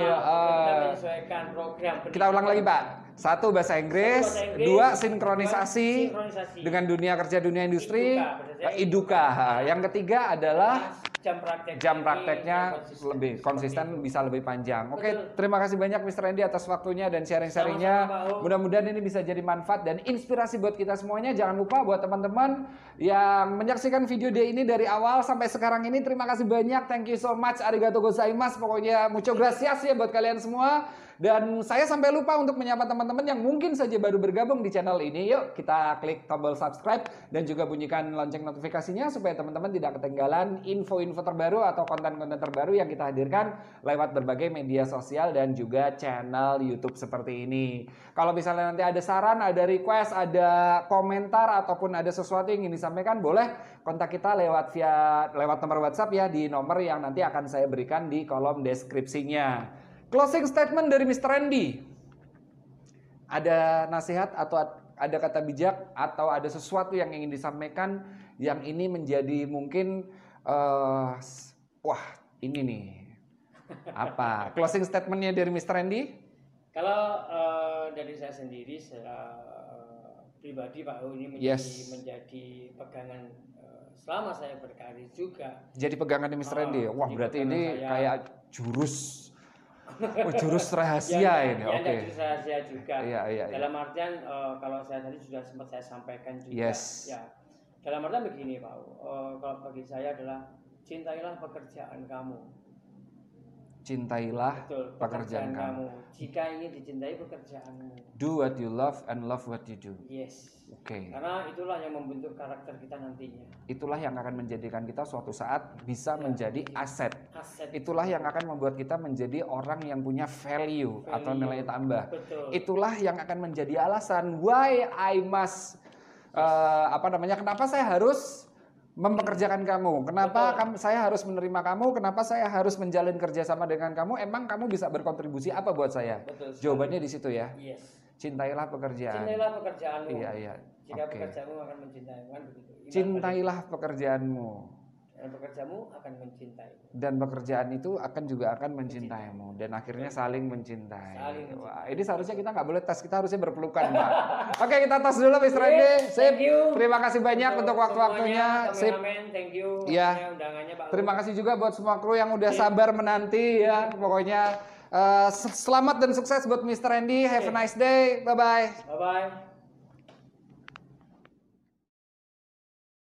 Ah, betul. Ah, kita Eh, menyesuaikan program kita ulang lagi, Pak. Satu bahasa Inggris, Satu bahasa Inggris, dua sinkronisasi, sinkronisasi. dengan dunia kerja dunia industri. Iduka, Eh, Iduka. Yang ketiga adalah jam praktek jam prakteknya konsisten. lebih konsisten itu. bisa lebih panjang. Oke, Betul. terima kasih banyak Mr. Randy atas waktunya dan sharing-sharingnya. Mudah-mudahan ini bisa jadi manfaat dan inspirasi buat kita semuanya. Jangan lupa buat teman-teman yang menyaksikan video dia ini dari awal sampai sekarang ini terima kasih banyak. Thank you so much. Arigato gozaimasu. Pokoknya mucho gracias ya buat kalian semua. Dan saya sampai lupa untuk menyapa teman-teman yang mungkin saja baru bergabung di channel ini. Yuk kita klik tombol subscribe dan juga bunyikan lonceng notifikasinya supaya teman-teman tidak ketinggalan info-info terbaru atau konten-konten terbaru yang kita hadirkan lewat berbagai media sosial dan juga channel YouTube seperti ini. Kalau misalnya nanti ada saran, ada request, ada komentar ataupun ada sesuatu yang ingin disampaikan, boleh kontak kita lewat via lewat nomor WhatsApp ya di nomor yang nanti akan saya berikan di kolom deskripsinya. Closing statement dari Mr. Randy. Ada nasihat atau ada kata bijak atau ada sesuatu yang ingin disampaikan yang ini menjadi mungkin s- wah ini nih apa closing statementnya dari Mr. Randy? Kalau eh, dari saya sendiri secara eh, pribadi Pak U ini menjadi Yes. menjadi pegangan eh, selama saya berkarir juga Jadi pegangan di Mr. Oh, Randy. Wah, jadi berarti ini saya. kayak jurus oh, jurus rahasia ya, ini. ya, Oke. ya, rahasia juga Iya, iya, iya. dalam artian eh, kalau saya tadi sudah sempat saya sampaikan juga Yes. ya dalam artian begini Pak Eh, kalau bagi saya adalah cintailah pekerjaan kamu Cintailah betul pekerjaan kamu. jika ingin dicintai pekerjaanmu Do what you love and love what you do. yes Oke. karena itulah yang membentuk karakter kita nantinya Itulah yang akan menjadikan kita suatu saat bisa menjadi aset. aset Itulah yang akan membuat kita menjadi orang yang punya value, atau Value. nilai tambah. betul Itulah yang akan menjadi alasan why I must eh, apa namanya? Kenapa saya harus mempekerjakan kamu? Kenapa Betul. kamu, saya harus menerima kamu? Kenapa saya harus menjalin kerjasama dengan kamu? Emang kamu bisa berkontribusi apa buat saya? betul sekali. Jawabannya di situ ya. yes Cintailah pekerjaan. cintailah pekerjaanmu Iya iya. jika Oke. pekerjaanmu akan mencintaimu kan begitu Iman Cintailah pekerjaanmu dan pekerjaanmu akan mencintai dan pekerjaan itu akan juga akan mencintaimu dan akhirnya saling mencintai. Saling mencintai. Wah, ini seharusnya kita nggak boleh tes, kita harusnya berpelukan. Oke, kita tos dulu, Mr. Randy. Sip. thank you. Terima kasih banyak untuk waktu-waktunya. semuanya, Sip. thank you Iya. Undangannya Pak Terima kasih juga buat semua kru yang udah sabar menanti ya. Pokoknya eh, selamat dan sukses buat Mr. Randy. Have a nice day. Bye bye. bye bye